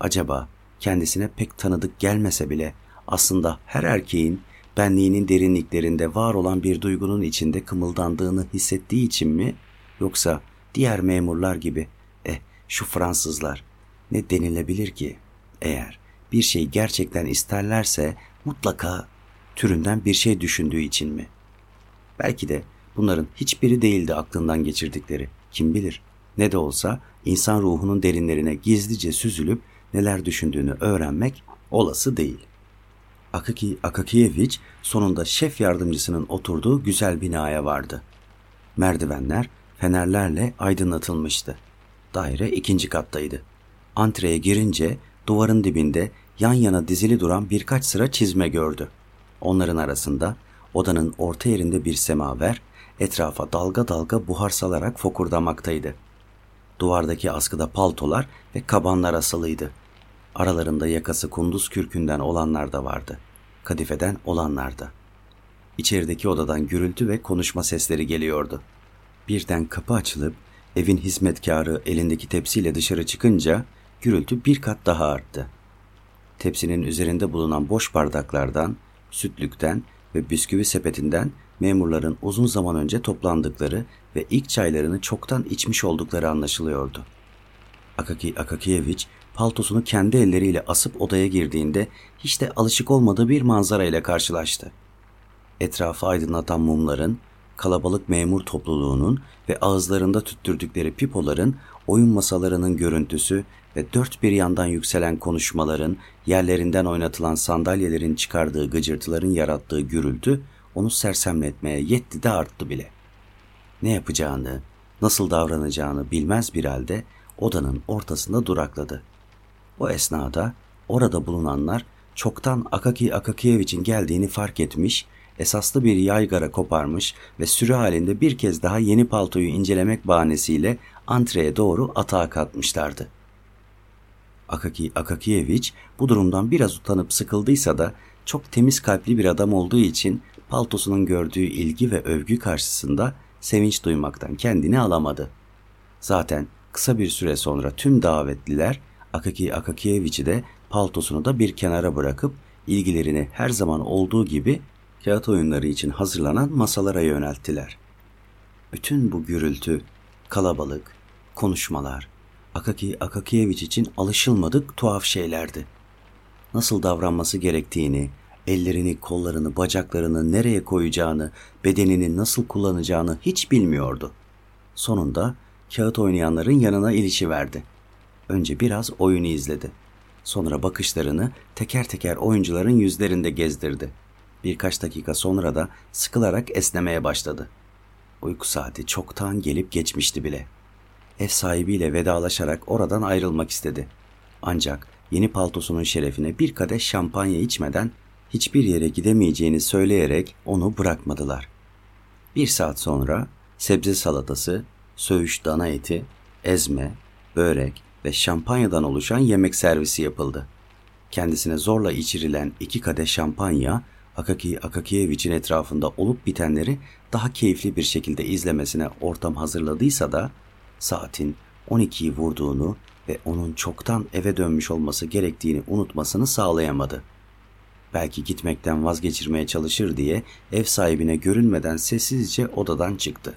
Speaker 1: Acaba kendisine pek tanıdık gelmese bile aslında her erkeğin benliğinin derinliklerinde var olan bir duygunun içinde kımıldandığını hissettiği için mi yoksa diğer memurlar gibi eh şu Fransızlar ne denilebilir ki eğer bir şey gerçekten isterlerse mutlaka türünden bir şey düşündüğü için mi? Belki de bunların hiçbiri değildi aklından geçirdikleri. Kim bilir? Ne de olsa insan ruhunun derinlerine gizlice süzülüp neler düşündüğünü öğrenmek olası değil. Akaki Akakiyeviç sonunda şef yardımcısının oturduğu güzel binaya vardı. Merdivenler fenerlerle aydınlatılmıştı. Daire ikinci kattaydı. Antreye girince duvarın dibinde yan yana dizili duran birkaç sıra çizme gördü. Onların arasında odanın orta yerinde bir semaver etrafa dalga dalga buhar salarak fokurdamaktaydı. Duvardaki askıda paltolar ve kabanlar asılıydı. Aralarında yakası kunduz kürkünden olanlar da vardı. Kadifeden olanlar da. İçerideki odadan gürültü ve konuşma sesleri geliyordu. Birden kapı açılıp evin hizmetkarı elindeki tepsiyle dışarı çıkınca gürültü bir kat daha arttı. Tepsinin üzerinde bulunan boş bardaklardan, sütlükten ve bisküvi sepetinden memurların uzun zaman önce toplandıkları ve ilk çaylarını çoktan içmiş oldukları anlaşılıyordu. Akaki Akakiyeviç paltosunu kendi elleriyle asıp odaya girdiğinde hiç de alışık olmadığı bir manzara ile karşılaştı. Etrafı aydınlatan mumların, kalabalık memur topluluğunun ve ağızlarında tüttürdükleri pipoların, oyun masalarının görüntüsü ve dört bir yandan yükselen konuşmaların, yerlerinden oynatılan sandalyelerin çıkardığı gıcırtıların yarattığı gürültü onu sersemletmeye yetti de arttı bile. Ne yapacağını, nasıl davranacağını bilmez bir halde odanın ortasında durakladı. O esnada orada bulunanlar çoktan Akaki Akakiyevich'in geldiğini fark etmiş, esaslı bir yaygara koparmış ve sürü halinde bir kez daha yeni paltoyu incelemek bahanesiyle antreye doğru atağa katmışlardı. Akaki Akakiyevich bu durumdan biraz utanıp sıkıldıysa da çok temiz kalpli bir adam olduğu için paltosunun gördüğü ilgi ve övgü karşısında sevinç duymaktan kendini alamadı. Zaten kısa bir süre sonra tüm davetliler Akaki Akakiyevich'i de paltosunu da bir kenara bırakıp ilgilerini her zaman olduğu gibi kağıt oyunları için hazırlanan masalara yönelttiler. Bütün bu gürültü, kalabalık, konuşmalar, Akaki Akakiyevich için alışılmadık tuhaf şeylerdi. Nasıl davranması gerektiğini, ellerini, kollarını, bacaklarını nereye koyacağını, bedenini nasıl kullanacağını hiç bilmiyordu. Sonunda kağıt oynayanların yanına ilişiverdi. Önce biraz oyunu izledi. Sonra bakışlarını teker teker oyuncuların yüzlerinde gezdirdi. Birkaç dakika sonra da sıkılarak esnemeye başladı. Uyku saati çoktan gelip geçmişti bile. ev sahibiyle vedalaşarak oradan ayrılmak istedi. Ancak yeni paltosunun şerefine bir kadeh şampanya içmeden hiçbir yere gidemeyeceğini söyleyerek onu bırakmadılar. Bir saat sonra sebze salatası, söğüş dana eti, ezme, börek ve şampanyadan oluşan yemek servisi yapıldı. Kendisine zorla içirilen iki kadeh şampanya, Akaki Akakiyevich'in etrafında olup bitenleri daha keyifli bir şekilde izlemesine ortam hazırladıysa da saatin 12'yi vurduğunu ve onun çoktan eve dönmüş olması gerektiğini unutmasını sağlayamadı. Belki gitmekten vazgeçirmeye çalışır diye ev sahibine görünmeden sessizce odadan çıktı.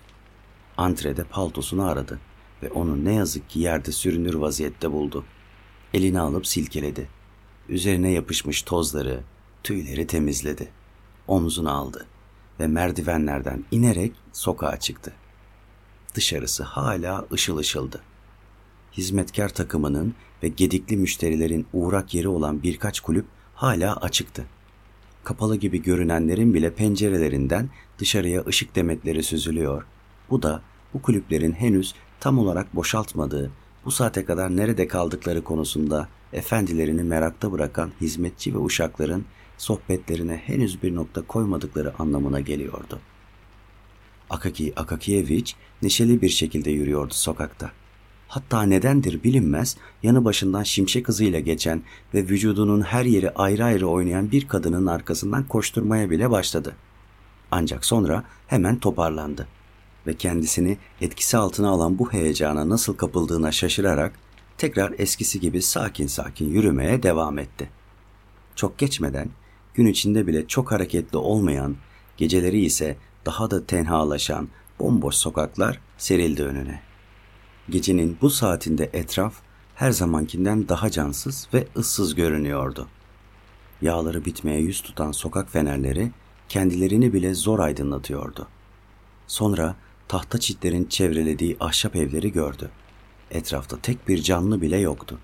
Speaker 1: Antrede paltosunu aradı ve onu ne yazık ki yerde sürünür vaziyette buldu. Elini alıp silkeledi. Üzerine yapışmış tozları, tüyleri temizledi. Omzunu aldı ve merdivenlerden inerek sokağa çıktı. Dışarısı hala ışıl ışıldı. Hizmetkar takımının ve gedikli müşterilerin uğrak yeri olan birkaç kulüp hala açıktı. Kapalı gibi görünenlerin bile pencerelerinden dışarıya ışık demetleri süzülüyor. Bu da bu kulüplerin henüz tam olarak boşaltmadığı, bu saate kadar nerede kaldıkları konusunda efendilerini merakta bırakan hizmetçi ve uşakların sohbetlerine henüz bir nokta koymadıkları anlamına geliyordu. Akaki Akakiyevich neşeli bir şekilde yürüyordu sokakta. Hatta nedendir bilinmez yanı başından şimşek hızıyla geçen ve vücudunun her yeri ayrı ayrı oynayan bir kadının arkasından koşturmaya bile başladı. Ancak sonra hemen toparlandı ve kendisini etkisi altına alan bu heyecana nasıl kapıldığına şaşırarak tekrar eskisi gibi sakin sakin yürümeye devam etti. Çok geçmeden gün içinde bile çok hareketli olmayan, geceleri ise daha da tenhalaşan bomboş sokaklar serildi önüne. Gecenin bu saatinde etraf her zamankinden daha cansız ve ıssız görünüyordu. Yağları bitmeye yüz tutan sokak fenerleri kendilerini bile zor aydınlatıyordu. Sonra tahta çitlerin çevrelediği ahşap evleri gördü. Etrafta tek bir canlı bile yoktu.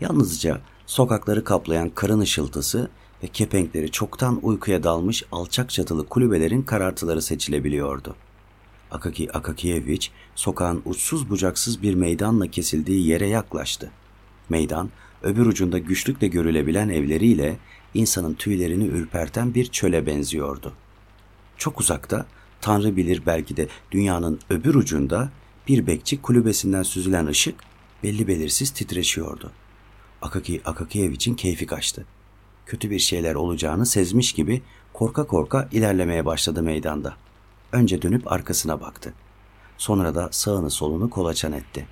Speaker 1: Yalnızca sokakları kaplayan karın ışıltısı ve kepenkleri çoktan uykuya dalmış alçak çatılı kulübelerin karartıları seçilebiliyordu. Akaki Akakiyevich sokağın uçsuz bucaksız bir meydanla kesildiği yere yaklaştı. Meydan öbür ucunda güçlükle görülebilen evleriyle insanın tüylerini ürperten bir çöle benziyordu. Çok uzakta, Tanrı bilir belki de dünyanın öbür ucunda bir bekçi kulübesinden süzülen ışık belli belirsiz titreşiyordu. Akaki Akakiyevich'in keyfi kaçtı. Kötü bir şeyler olacağını sezmiş gibi korka korka ilerlemeye başladı meydanda. Önce dönüp arkasına baktı. Sonra da sağını solunu kolaçan etti.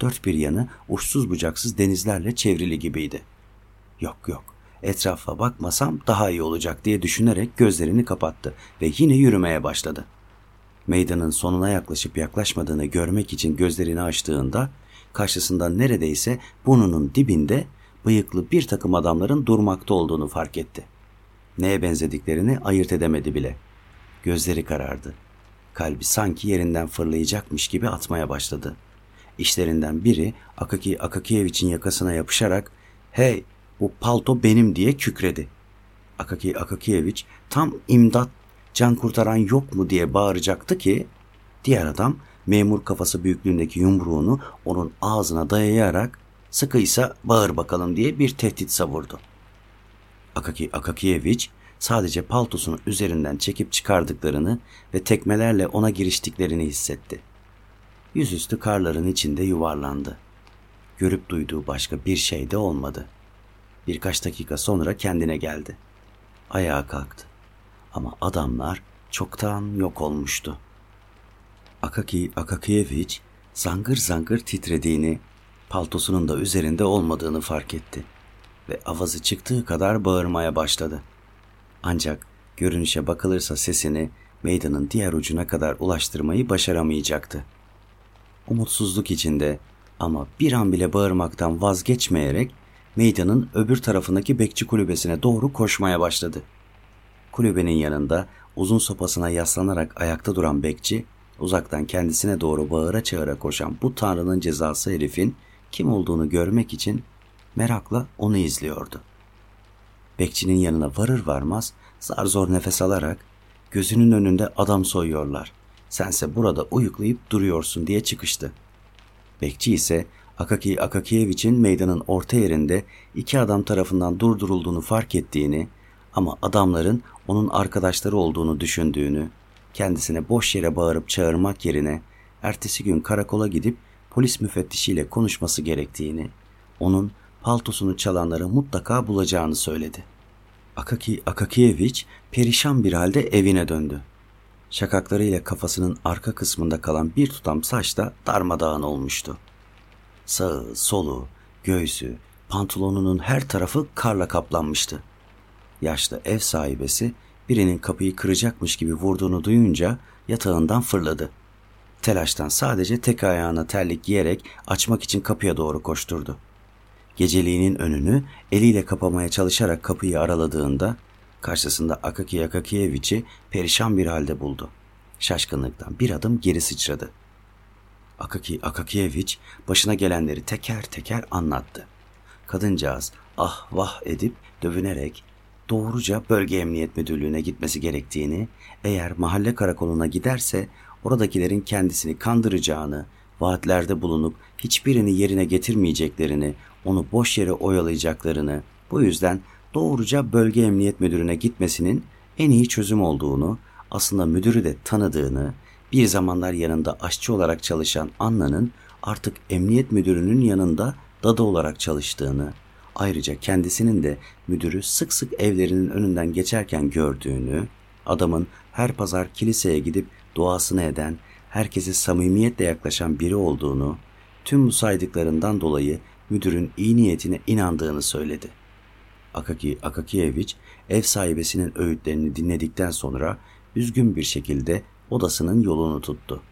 Speaker 1: Dört bir yanı uçsuz bucaksız denizlerle çevrili gibiydi. Yok yok, etrafa bakmasam daha iyi olacak diye düşünerek gözlerini kapattı ve yine yürümeye başladı. Meydanın sonuna yaklaşıp yaklaşmadığını görmek için gözlerini açtığında karşısında neredeyse burnunun dibinde bıyıklı bir takım adamların durmakta olduğunu fark etti. Neye benzediklerini ayırt edemedi bile. Gözleri karardı. Kalbi sanki yerinden fırlayacakmış gibi atmaya başladı. İşlerinden biri Akaki Akakiyevich'in yakasına yapışarak ''Hey bu palto benim'' diye kükredi. Akaki Akakiyevich tam imdat can kurtaran yok mu diye bağıracaktı ki diğer adam memur kafası büyüklüğündeki yumruğunu onun ağzına dayayarak sıkıysa bağır bakalım diye bir tehdit savurdu. Akaki Akakiyevich sadece paltosunu üzerinden çekip çıkardıklarını ve tekmelerle ona giriştiklerini hissetti. Yüzüstü karların içinde yuvarlandı. Görüp duyduğu başka bir şey de olmadı. Birkaç dakika sonra kendine geldi. Ayağa kalktı. Ama adamlar çoktan yok olmuştu. Akaki Akakiyevich zangır zangır titrediğini, paltosunun da üzerinde olmadığını fark etti ve avazı çıktığı kadar bağırmaya başladı. Ancak görünüşe bakılırsa sesini meydanın diğer ucuna kadar ulaştırmayı başaramayacaktı. Umutsuzluk içinde ama bir an bile bağırmaktan vazgeçmeyerek meydanın öbür tarafındaki bekçi kulübesine doğru koşmaya başladı. Kulübenin yanında uzun sopasına yaslanarak ayakta duran bekçi, uzaktan kendisine doğru bağıra çağıra koşan bu tanrının cezası herifin kim olduğunu görmek için merakla onu izliyordu. Bekçinin yanına varır varmaz zar zor nefes alarak gözünün önünde adam soyuyorlar. Sense burada uyuklayıp duruyorsun diye çıkıştı. Bekçi ise Akaki Akakiyevich'in meydanın orta yerinde iki adam tarafından durdurulduğunu fark ettiğini ama adamların onun arkadaşları olduğunu düşündüğünü, kendisine boş yere bağırıp çağırmak yerine ertesi gün karakola gidip polis müfettişiyle konuşması gerektiğini, onun paltosunu çalanları mutlaka bulacağını söyledi. Akaki Akakiyevich perişan bir halde evine döndü. Şakaklarıyla kafasının arka kısmında kalan bir tutam saç da darmadağın olmuştu. Sağı, solu, göğsü, pantolonunun her tarafı karla kaplanmıştı. Yaşlı ev sahibesi birinin kapıyı kıracakmış gibi vurduğunu duyunca yatağından fırladı. Telaştan sadece tek ayağına terlik giyerek açmak için kapıya doğru koşturdu. Geceliğinin önünü eliyle kapamaya çalışarak kapıyı araladığında karşısında Akaki Akakiyeviç'i perişan bir halde buldu. Şaşkınlıktan bir adım geri sıçradı. Akaki Akakiyeviç başına gelenleri teker teker anlattı. Kadıncağız ah vah edip dövünerek doğruca bölge emniyet müdürlüğüne gitmesi gerektiğini, eğer mahalle karakoluna giderse oradakilerin kendisini kandıracağını, vaatlerde bulunup hiçbirini yerine getirmeyeceklerini, onu boş yere oyalayacaklarını, bu yüzden doğruca bölge emniyet müdürüne gitmesinin en iyi çözüm olduğunu, aslında müdürü de tanıdığını, bir zamanlar yanında aşçı olarak çalışan Anna'nın artık emniyet müdürünün yanında dadı olarak çalıştığını, ayrıca kendisinin de müdürü sık sık evlerinin önünden geçerken gördüğünü, adamın her pazar kiliseye gidip duasını eden, herkese samimiyetle yaklaşan biri olduğunu, tüm bu saydıklarından dolayı müdürün iyi niyetine inandığını söyledi. Akaki Akakiyevich ev sahibesinin öğütlerini dinledikten sonra üzgün bir şekilde odasının yolunu tuttu.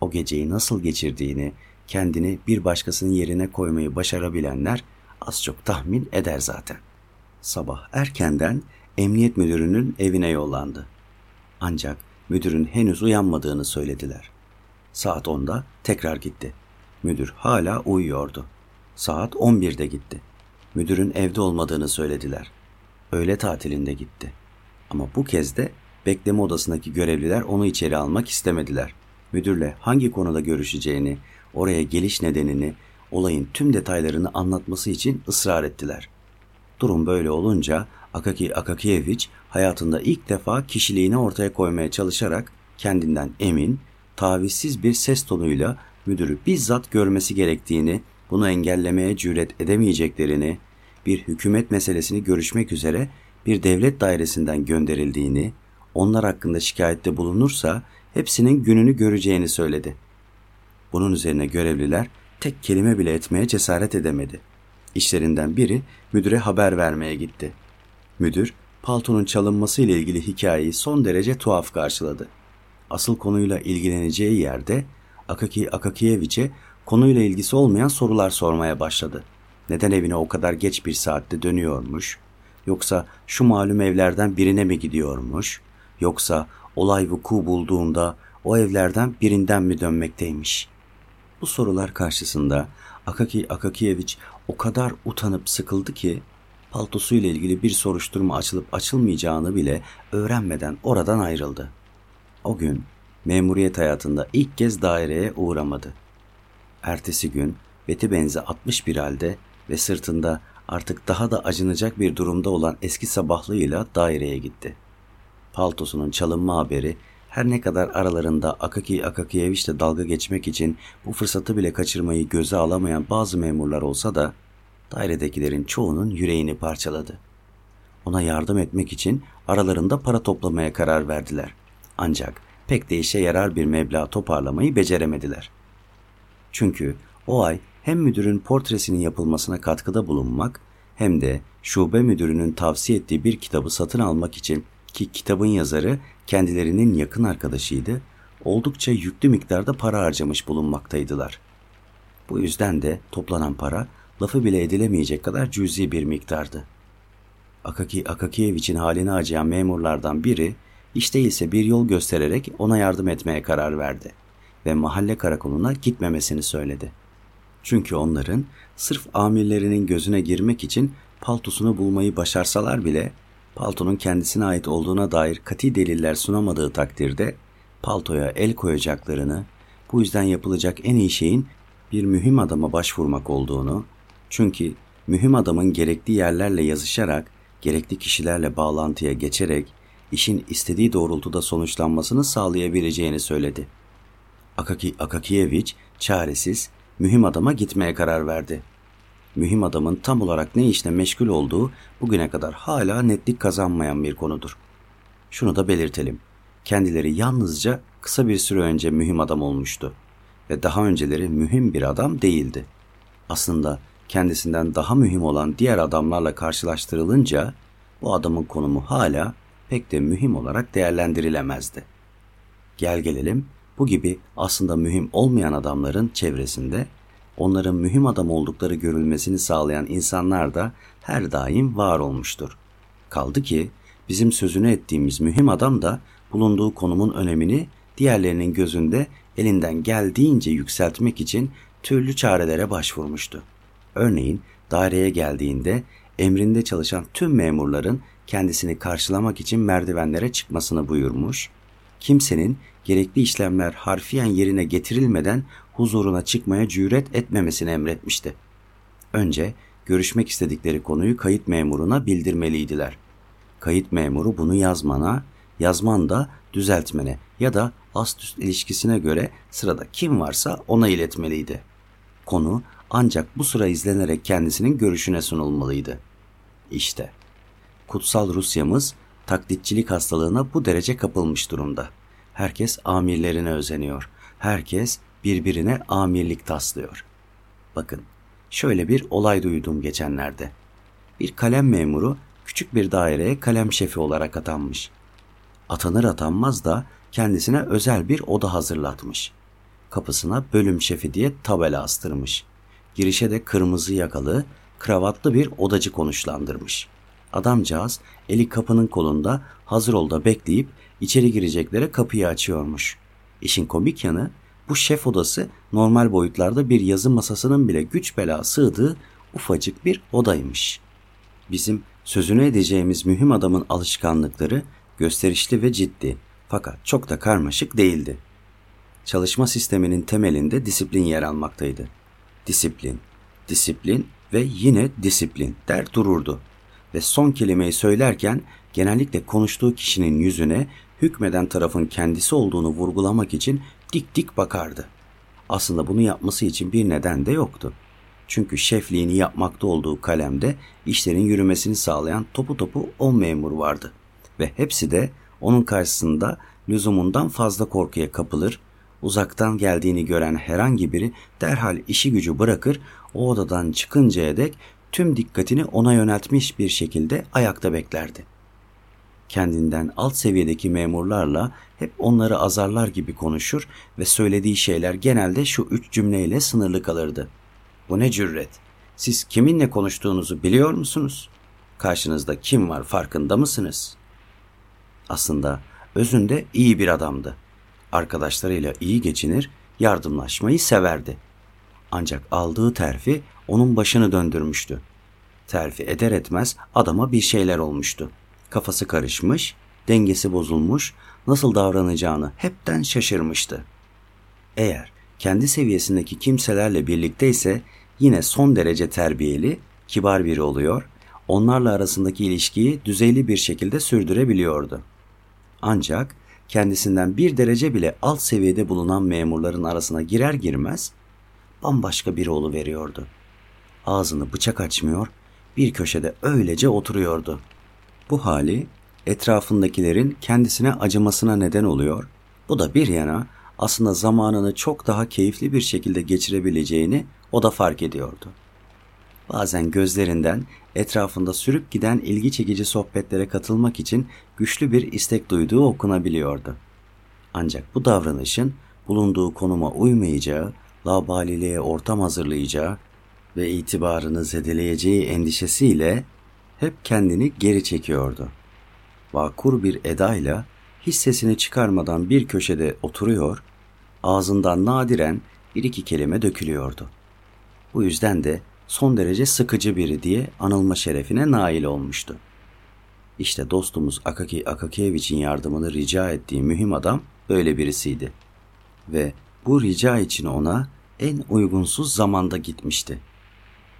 Speaker 1: O geceyi nasıl geçirdiğini, kendini bir başkasının yerine koymayı başarabilenler az çok tahmin eder zaten. Sabah erkenden emniyet müdürünün evine yollandı. Ancak müdürün henüz uyanmadığını söylediler. Saat 10'da tekrar gitti. Müdür hala uyuyordu. Saat 11'de gitti. Müdürün evde olmadığını söylediler. Öğle tatilinde gitti. Ama bu kez de bekleme odasındaki görevliler onu içeri almak istemediler. Müdürle hangi konuda görüşeceğini, oraya geliş nedenini, olayın tüm detaylarını anlatması için ısrar ettiler. Durum böyle olunca Akaki Akakiyevich hayatında ilk defa kişiliğini ortaya koymaya çalışarak kendinden emin, tavizsiz bir ses tonuyla müdürü bizzat görmesi gerektiğini, bunu engellemeye cüret edemeyeceklerini, bir hükümet meselesini görüşmek üzere bir devlet dairesinden gönderildiğini, onlar hakkında şikayette bulunursa hepsinin gününü göreceğini söyledi. Bunun üzerine görevliler tek kelime bile etmeye cesaret edemedi. İşlerinden biri müdüre haber vermeye gitti. Müdür, paltonun çalınması ile ilgili hikayeyi son derece tuhaf karşıladı. Asıl konuyla ilgileneceği yerde Akaki Akakiyeviç'e konuyla ilgisi olmayan sorular sormaya başladı. Neden evine o kadar geç bir saatte dönüyormuş? Yoksa şu malum evlerden birine mi gidiyormuş? Yoksa olay vuku bulduğunda o evlerden birinden mi dönmekteymiş? Bu sorular karşısında Akaki Akakiyeviç o kadar utanıp sıkıldı ki paltosuyla ilgili bir soruşturma açılıp açılmayacağını bile öğrenmeden oradan ayrıldı. O gün memuriyet hayatında ilk kez daireye uğramadı. Ertesi gün beti benzi atmış bir halde ve sırtında artık daha da acınacak bir durumda olan eski sabahlığıyla daireye gitti. Paltosunun çalınma haberi her ne kadar aralarında Akaki Akakiyeviç'le dalga geçmek için bu fırsatı bile kaçırmayı göze alamayan bazı memurlar olsa da dairedekilerin çoğunun yüreğini parçaladı. Ona yardım etmek için aralarında para toplamaya karar verdiler. Ancak pek de işe yarar bir meblağ toparlamayı beceremediler. Çünkü o ay hem müdürün portresinin yapılmasına katkıda bulunmak hem de şube müdürünün tavsiye ettiği bir kitabı satın almak için ki kitabın yazarı kendilerinin yakın arkadaşıydı, oldukça yüklü miktarda para harcamış bulunmaktaydılar. Bu yüzden de toplanan para lafı bile edilemeyecek kadar cüzi bir miktardı. Akaki Akakiyevich'in halini acıyan memurlardan biri hiç değilse bir yol göstererek ona yardım etmeye karar verdi ve mahalle karakoluna gitmemesini söyledi. Çünkü onların sırf amirlerinin gözüne girmek için paltosunu bulmayı başarsalar bile paltonun kendisine ait olduğuna dair kati deliller sunamadığı takdirde paltoya el koyacaklarını, bu yüzden yapılacak en iyi şeyin bir mühim adama başvurmak olduğunu, çünkü mühim adamın gerekli yerlerle yazışarak, gerekli kişilerle bağlantıya geçerek işin istediği doğrultuda sonuçlanmasını sağlayabileceğini söyledi. Akaki Akakiyeviç çaresiz mühim adama gitmeye karar verdi. Mühim adamın tam olarak ne işle meşgul olduğu bugüne kadar hala netlik kazanmayan bir konudur. Şunu da belirtelim. Kendileri yalnızca kısa bir süre önce mühim adam olmuştu ve daha önceleri mühim bir adam değildi. Aslında kendisinden daha mühim olan diğer adamlarla karşılaştırılınca bu adamın konumu hala pek de mühim olarak değerlendirilemezdi. Gel gelelim bu gibi aslında mühim olmayan adamların çevresinde onların mühim adam oldukları görülmesini sağlayan insanlar da her daim var olmuştur. Kaldı ki bizim sözünü ettiğimiz mühim adam da bulunduğu konumun önemini diğerlerinin gözünde elinden geldiğince yükseltmek için türlü çarelere başvurmuştu. Örneğin daireye geldiğinde emrinde çalışan tüm memurların kendisini karşılamak için merdivenlere çıkmasını buyurmuş, kimsenin gerekli işlemler harfiyen yerine getirilmeden huzuruna çıkmaya cüret etmemesini emretmişti. Önce görüşmek istedikleri konuyu kayıt memuruna bildirmeliydiler. Kayıt memuru bunu yazmana, yazman da düzeltmene ya da ast üst ilişkisine göre sırada kim varsa ona iletmeliydi. Konu ancak bu sıra izlenerek kendisinin görüşüne sunulmalıydı. İşte kutsal Rusya'mız taklitçilik hastalığına bu derece kapılmış durumda. Herkes amirlerine özeniyor. Herkes birbirine amirlik taslıyor. Bakın, şöyle bir olay duydum geçenlerde. Bir kalem memuru küçük bir daireye kalem şefi olarak atanmış. Atanır atanmaz da kendisine özel bir oda hazırlatmış. Kapısına bölüm şefi diye tabela astırmış. Girişe de kırmızı yakalı, kravatlı bir odacı konuşlandırmış. Adamcağız eli kapının kolunda hazır ol da bekleyip içeri gireceklere kapıyı açıyormuş. İşin komik yanı bu şef odası normal boyutlarda bir yazı masasının bile güç bela sığdığı ufacık bir odaymış. Bizim sözünü edeceğimiz mühim adamın alışkanlıkları gösterişli ve ciddi fakat çok da karmaşık değildi. Çalışma sisteminin temelinde disiplin yer almaktaydı. Disiplin, disiplin ve yine disiplin der dururdu. Ve son kelimeyi söylerken genellikle konuştuğu kişinin yüzüne hükmeden tarafın kendisi olduğunu vurgulamak için dik dik bakardı. Aslında bunu yapması için bir neden de yoktu. Çünkü şefliğini yapmakta olduğu kalemde işlerin yürümesini sağlayan topu topu on memur vardı. Ve hepsi de onun karşısında lüzumundan fazla korkuya kapılır, uzaktan geldiğini gören herhangi biri derhal işi gücü bırakır, o odadan çıkıncaya dek tüm dikkatini ona yöneltmiş bir şekilde ayakta beklerdi. Kendinden alt seviyedeki memurlarla hep onları azarlar gibi konuşur ve söylediği şeyler genelde şu üç cümleyle sınırlı kalırdı. Bu ne cüret? Siz kiminle konuştuğunuzu biliyor musunuz? Karşınızda kim var farkında mısınız? Aslında özünde iyi bir adamdı. Arkadaşlarıyla iyi geçinir, yardımlaşmayı severdi. Ancak aldığı terfi onun başını döndürmüştü. Terfi eder etmez adama bir şeyler olmuştu. Kafası karışmış, dengesi bozulmuş, nasıl davranacağını hepten şaşırmıştı. Eğer kendi seviyesindeki kimselerle birlikteyse yine son derece terbiyeli, kibar biri oluyor, onlarla arasındaki ilişkiyi düzeyli bir şekilde sürdürebiliyordu. Ancak kendisinden bir derece bile alt seviyede bulunan memurların arasına girer girmez bambaşka bir veriyordu. Ağzını bıçak açmıyor, bir köşede öylece oturuyordu. Bu hali etrafındakilerin kendisine acımasına neden oluyor. Bu da bir yana aslında zamanını çok daha keyifli bir şekilde geçirebileceğini o da fark ediyordu. Bazen gözlerinden etrafında sürüp giden ilgi çekici sohbetlere katılmak için güçlü bir istek duyduğu okunabiliyordu. Ancak bu davranışın bulunduğu konuma uymayacağı, laubaliliğe ortam hazırlayacağı ve itibarını zedeleyeceği endişesiyle hep kendini geri çekiyordu. Vakur bir edayla hiç sesini çıkarmadan bir köşede oturuyor, ağzından nadiren bir iki kelime dökülüyordu. Bu yüzden de son derece sıkıcı biri diye anılma şerefine nail olmuştu. İşte dostumuz Akaki Akakiyevich'in yardımını rica ettiği mühim adam böyle birisiydi. Ve bu rica için ona en uygunsuz zamanda gitmişti.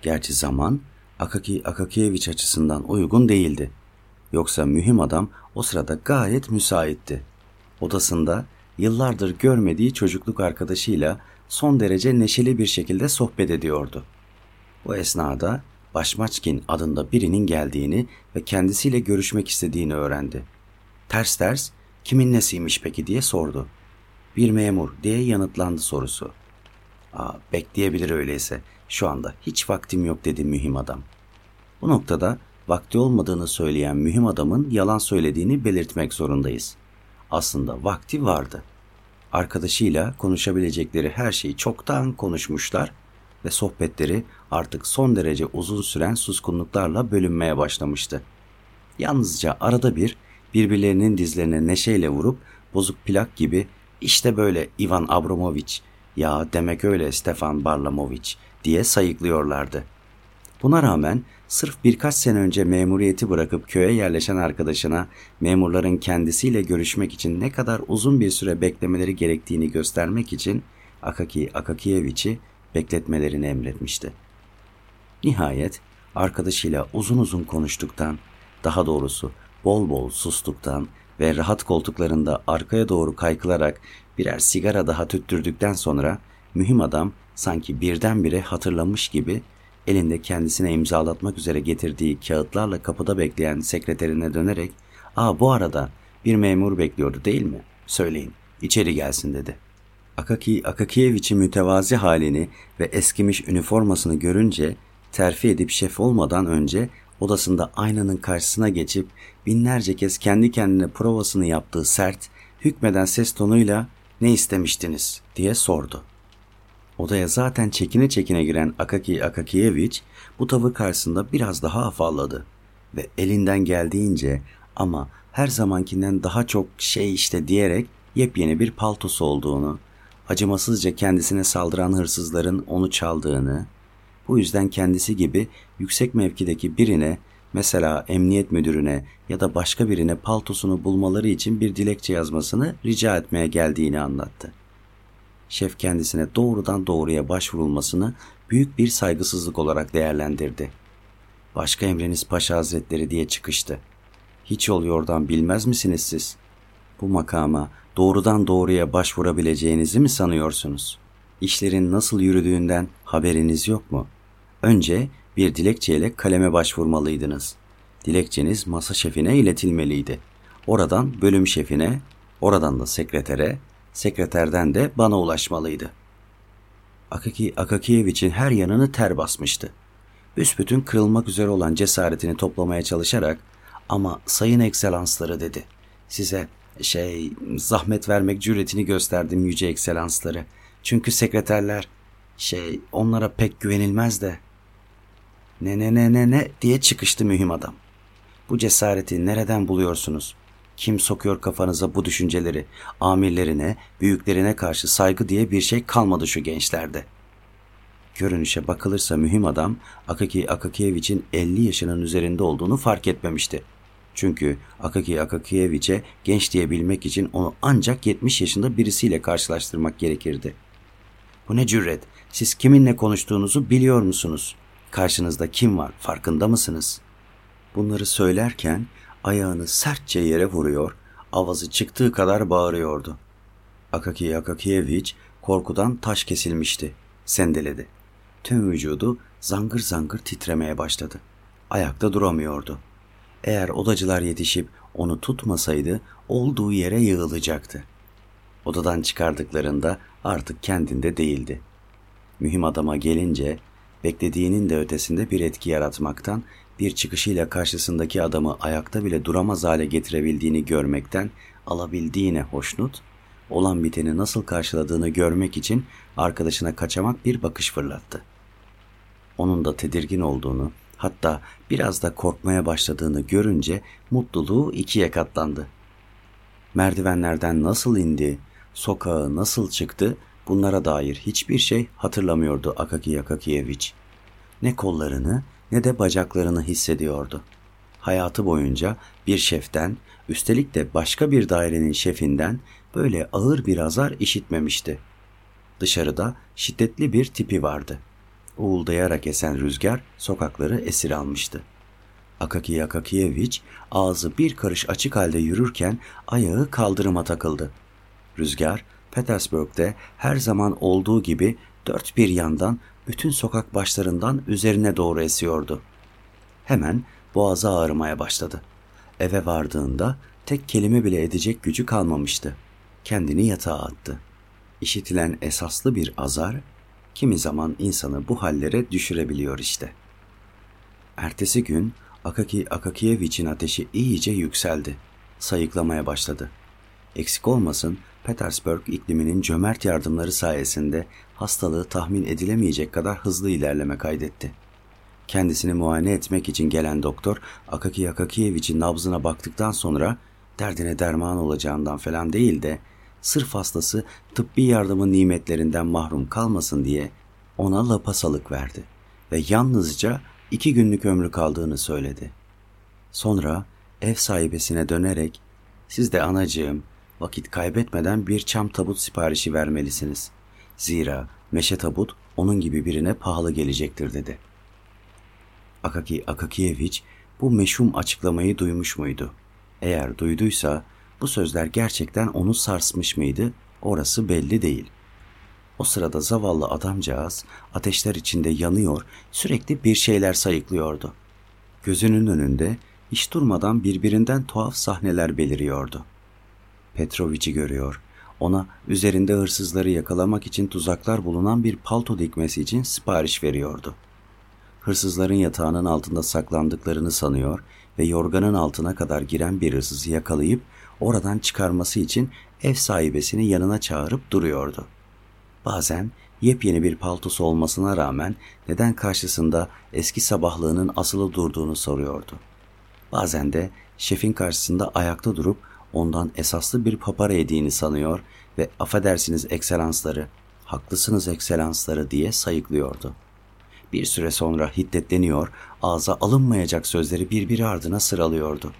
Speaker 1: Gerçi zaman Akaki Akakiyeviç açısından uygun değildi. Yoksa mühim adam o sırada gayet müsaitti. Odasında yıllardır görmediği çocukluk arkadaşıyla son derece neşeli bir şekilde sohbet ediyordu. Bu esnada Başmaçkin adında birinin geldiğini ve kendisiyle görüşmek istediğini öğrendi. Ters ters kimin nesiymiş peki diye sordu. Bir memur diye yanıtlandı sorusu. Aa, bekleyebilir öyleyse. Şu anda hiç vaktim yok dedi mühim adam. Bu noktada vakti olmadığını söyleyen mühim adamın yalan söylediğini belirtmek zorundayız. Aslında vakti vardı. Arkadaşıyla konuşabilecekleri her şeyi çoktan konuşmuşlar ve sohbetleri artık son derece uzun süren suskunluklarla bölünmeye başlamıştı. Yalnızca arada bir birbirlerinin dizlerine neşeyle vurup bozuk plak gibi işte böyle Ivan Abramovich ya demek öyle Stefan Barlamovich diye sayıklıyorlardı. Buna rağmen sırf birkaç sene önce memuriyeti bırakıp köye yerleşen arkadaşına memurların kendisiyle görüşmek için ne kadar uzun bir süre beklemeleri gerektiğini göstermek için Akaki Akakiyeviç'i bekletmelerini emretmişti. Nihayet arkadaşıyla uzun uzun konuştuktan, daha doğrusu bol bol sustuktan ve rahat koltuklarında arkaya doğru kaykılarak birer sigara daha tüttürdükten sonra mühim adam sanki birdenbire hatırlamış gibi elinde kendisine imzalatmak üzere getirdiği kağıtlarla kapıda bekleyen sekreterine dönerek ''Aa bu arada bir memur bekliyordu değil mi? Söyleyin, içeri gelsin.'' dedi. Akaki Akakiyeviç'in mütevazi halini ve eskimiş üniformasını görünce terfi edip şef olmadan önce odasında aynanın karşısına geçip binlerce kez kendi kendine provasını yaptığı sert, hükmeden ses tonuyla ne istemiştiniz diye sordu. Odaya zaten çekine çekine giren Akaki Akakiyeviç bu tavır karşısında biraz daha afalladı ve elinden geldiğince ama her zamankinden daha çok şey işte diyerek yepyeni bir paltosu olduğunu, acımasızca kendisine saldıran hırsızların onu çaldığını, bu yüzden kendisi gibi yüksek mevkideki birine mesela emniyet müdürüne ya da başka birine paltosunu bulmaları için bir dilekçe yazmasını rica etmeye geldiğini anlattı. Şef kendisine doğrudan doğruya başvurulmasını büyük bir saygısızlık olarak değerlendirdi. Başka emriniz paşa hazretleri diye çıkıştı. Hiç yol yordan bilmez misiniz siz? Bu makama doğrudan doğruya başvurabileceğinizi mi sanıyorsunuz? İşlerin nasıl yürüdüğünden haberiniz yok mu? Önce bir dilekçeyle kaleme başvurmalıydınız. Dilekçeniz masa şefine iletilmeliydi. Oradan bölüm şefine, oradan da sekretere, sekreterden de bana ulaşmalıydı. Akaki Akakiyeviç'in her yanını ter basmıştı. Büsbütün kırılmak üzere olan cesaretini toplamaya çalışarak ama sayın ekselansları dedi. Size şey zahmet vermek cüretini gösterdim yüce ekselansları. Çünkü sekreterler şey onlara pek güvenilmez de. Ne ne ne ne ne diye çıkıştı mühim adam. Bu cesareti nereden buluyorsunuz? Kim sokuyor kafanıza bu düşünceleri? Amirlerine, büyüklerine karşı saygı diye bir şey kalmadı şu gençlerde. Görünüşe bakılırsa mühim adam Akaki Akakiyeviç'in 50 yaşının üzerinde olduğunu fark etmemişti. Çünkü Akaki Akakiyeviç'e genç diyebilmek için onu ancak 70 yaşında birisiyle karşılaştırmak gerekirdi. Bu ne cüret? Siz kiminle konuştuğunuzu biliyor musunuz? Karşınızda kim var? Farkında mısınız? Bunları söylerken ayağını sertçe yere vuruyor, avazı çıktığı kadar bağırıyordu. Akaki Akakiyeviç korkudan taş kesilmişti. Sendeledi. Tüm vücudu zangır zangır titremeye başladı. Ayakta duramıyordu. Eğer odacılar yetişip onu tutmasaydı olduğu yere yığılacaktı. Odadan çıkardıklarında artık kendinde değildi. Mühim adama gelince beklediğinin de ötesinde bir etki yaratmaktan, bir çıkışıyla karşısındaki adamı ayakta bile duramaz hale getirebildiğini görmekten alabildiğine hoşnut, olan biteni nasıl karşıladığını görmek için arkadaşına kaçamak bir bakış fırlattı. Onun da tedirgin olduğunu, hatta biraz da korkmaya başladığını görünce mutluluğu ikiye katlandı. Merdivenlerden nasıl indi, sokağı nasıl çıktı bunlara dair hiçbir şey hatırlamıyordu Akaki Yakakiyeviç. Ne kollarını ne de bacaklarını hissediyordu. Hayatı boyunca bir şeften, üstelik de başka bir dairenin şefinden böyle ağır bir azar işitmemişti. Dışarıda şiddetli bir tipi vardı. Uğuldayarak esen rüzgar sokakları esir almıştı. Akaki Akakiyeviç ağzı bir karış açık halde yürürken ayağı kaldırıma takıldı. Rüzgar Petersburg'de her zaman olduğu gibi dört bir yandan bütün sokak başlarından üzerine doğru esiyordu. Hemen boğazı ağrımaya başladı. Eve vardığında tek kelime bile edecek gücü kalmamıştı. Kendini yatağa attı. İşitilen esaslı bir azar, kimi zaman insanı bu hallere düşürebiliyor işte. Ertesi gün Akaki Akakiyevich'in ateşi iyice yükseldi. Sayıklamaya başladı. Eksik olmasın Petersburg ikliminin cömert yardımları sayesinde hastalığı tahmin edilemeyecek kadar hızlı ilerleme kaydetti. Kendisini muayene etmek için gelen doktor Akaki Akakiyevich'in nabzına baktıktan sonra derdine derman olacağından falan değil de sırf hastası tıbbi yardımın nimetlerinden mahrum kalmasın diye ona lapasalık verdi ve yalnızca iki günlük ömrü kaldığını söyledi. Sonra ev sahibesine dönerek siz de anacığım vakit kaybetmeden bir çam tabut siparişi vermelisiniz. Zira meşe tabut onun gibi birine pahalı gelecektir dedi. Akaki Akakiyeviç bu meşhum açıklamayı duymuş muydu? Eğer duyduysa bu sözler gerçekten onu sarsmış mıydı? Orası belli değil. O sırada zavallı adamcağız ateşler içinde yanıyor, sürekli bir şeyler sayıklıyordu. Gözünün önünde hiç durmadan birbirinden tuhaf sahneler beliriyordu. Petroviç'i görüyor. Ona üzerinde hırsızları yakalamak için tuzaklar bulunan bir palto dikmesi için sipariş veriyordu. Hırsızların yatağının altında saklandıklarını sanıyor ve yorganın altına kadar giren bir hırsızı yakalayıp oradan çıkarması için ev sahibesini yanına çağırıp duruyordu. Bazen yepyeni bir paltosu olmasına rağmen neden karşısında eski sabahlığının asılı durduğunu soruyordu. Bazen de şefin karşısında ayakta durup ondan esaslı bir papara yediğini sanıyor ve affedersiniz ekselansları, haklısınız ekselansları diye sayıklıyordu. Bir süre sonra hiddetleniyor, ağza alınmayacak sözleri birbiri ardına sıralıyordu.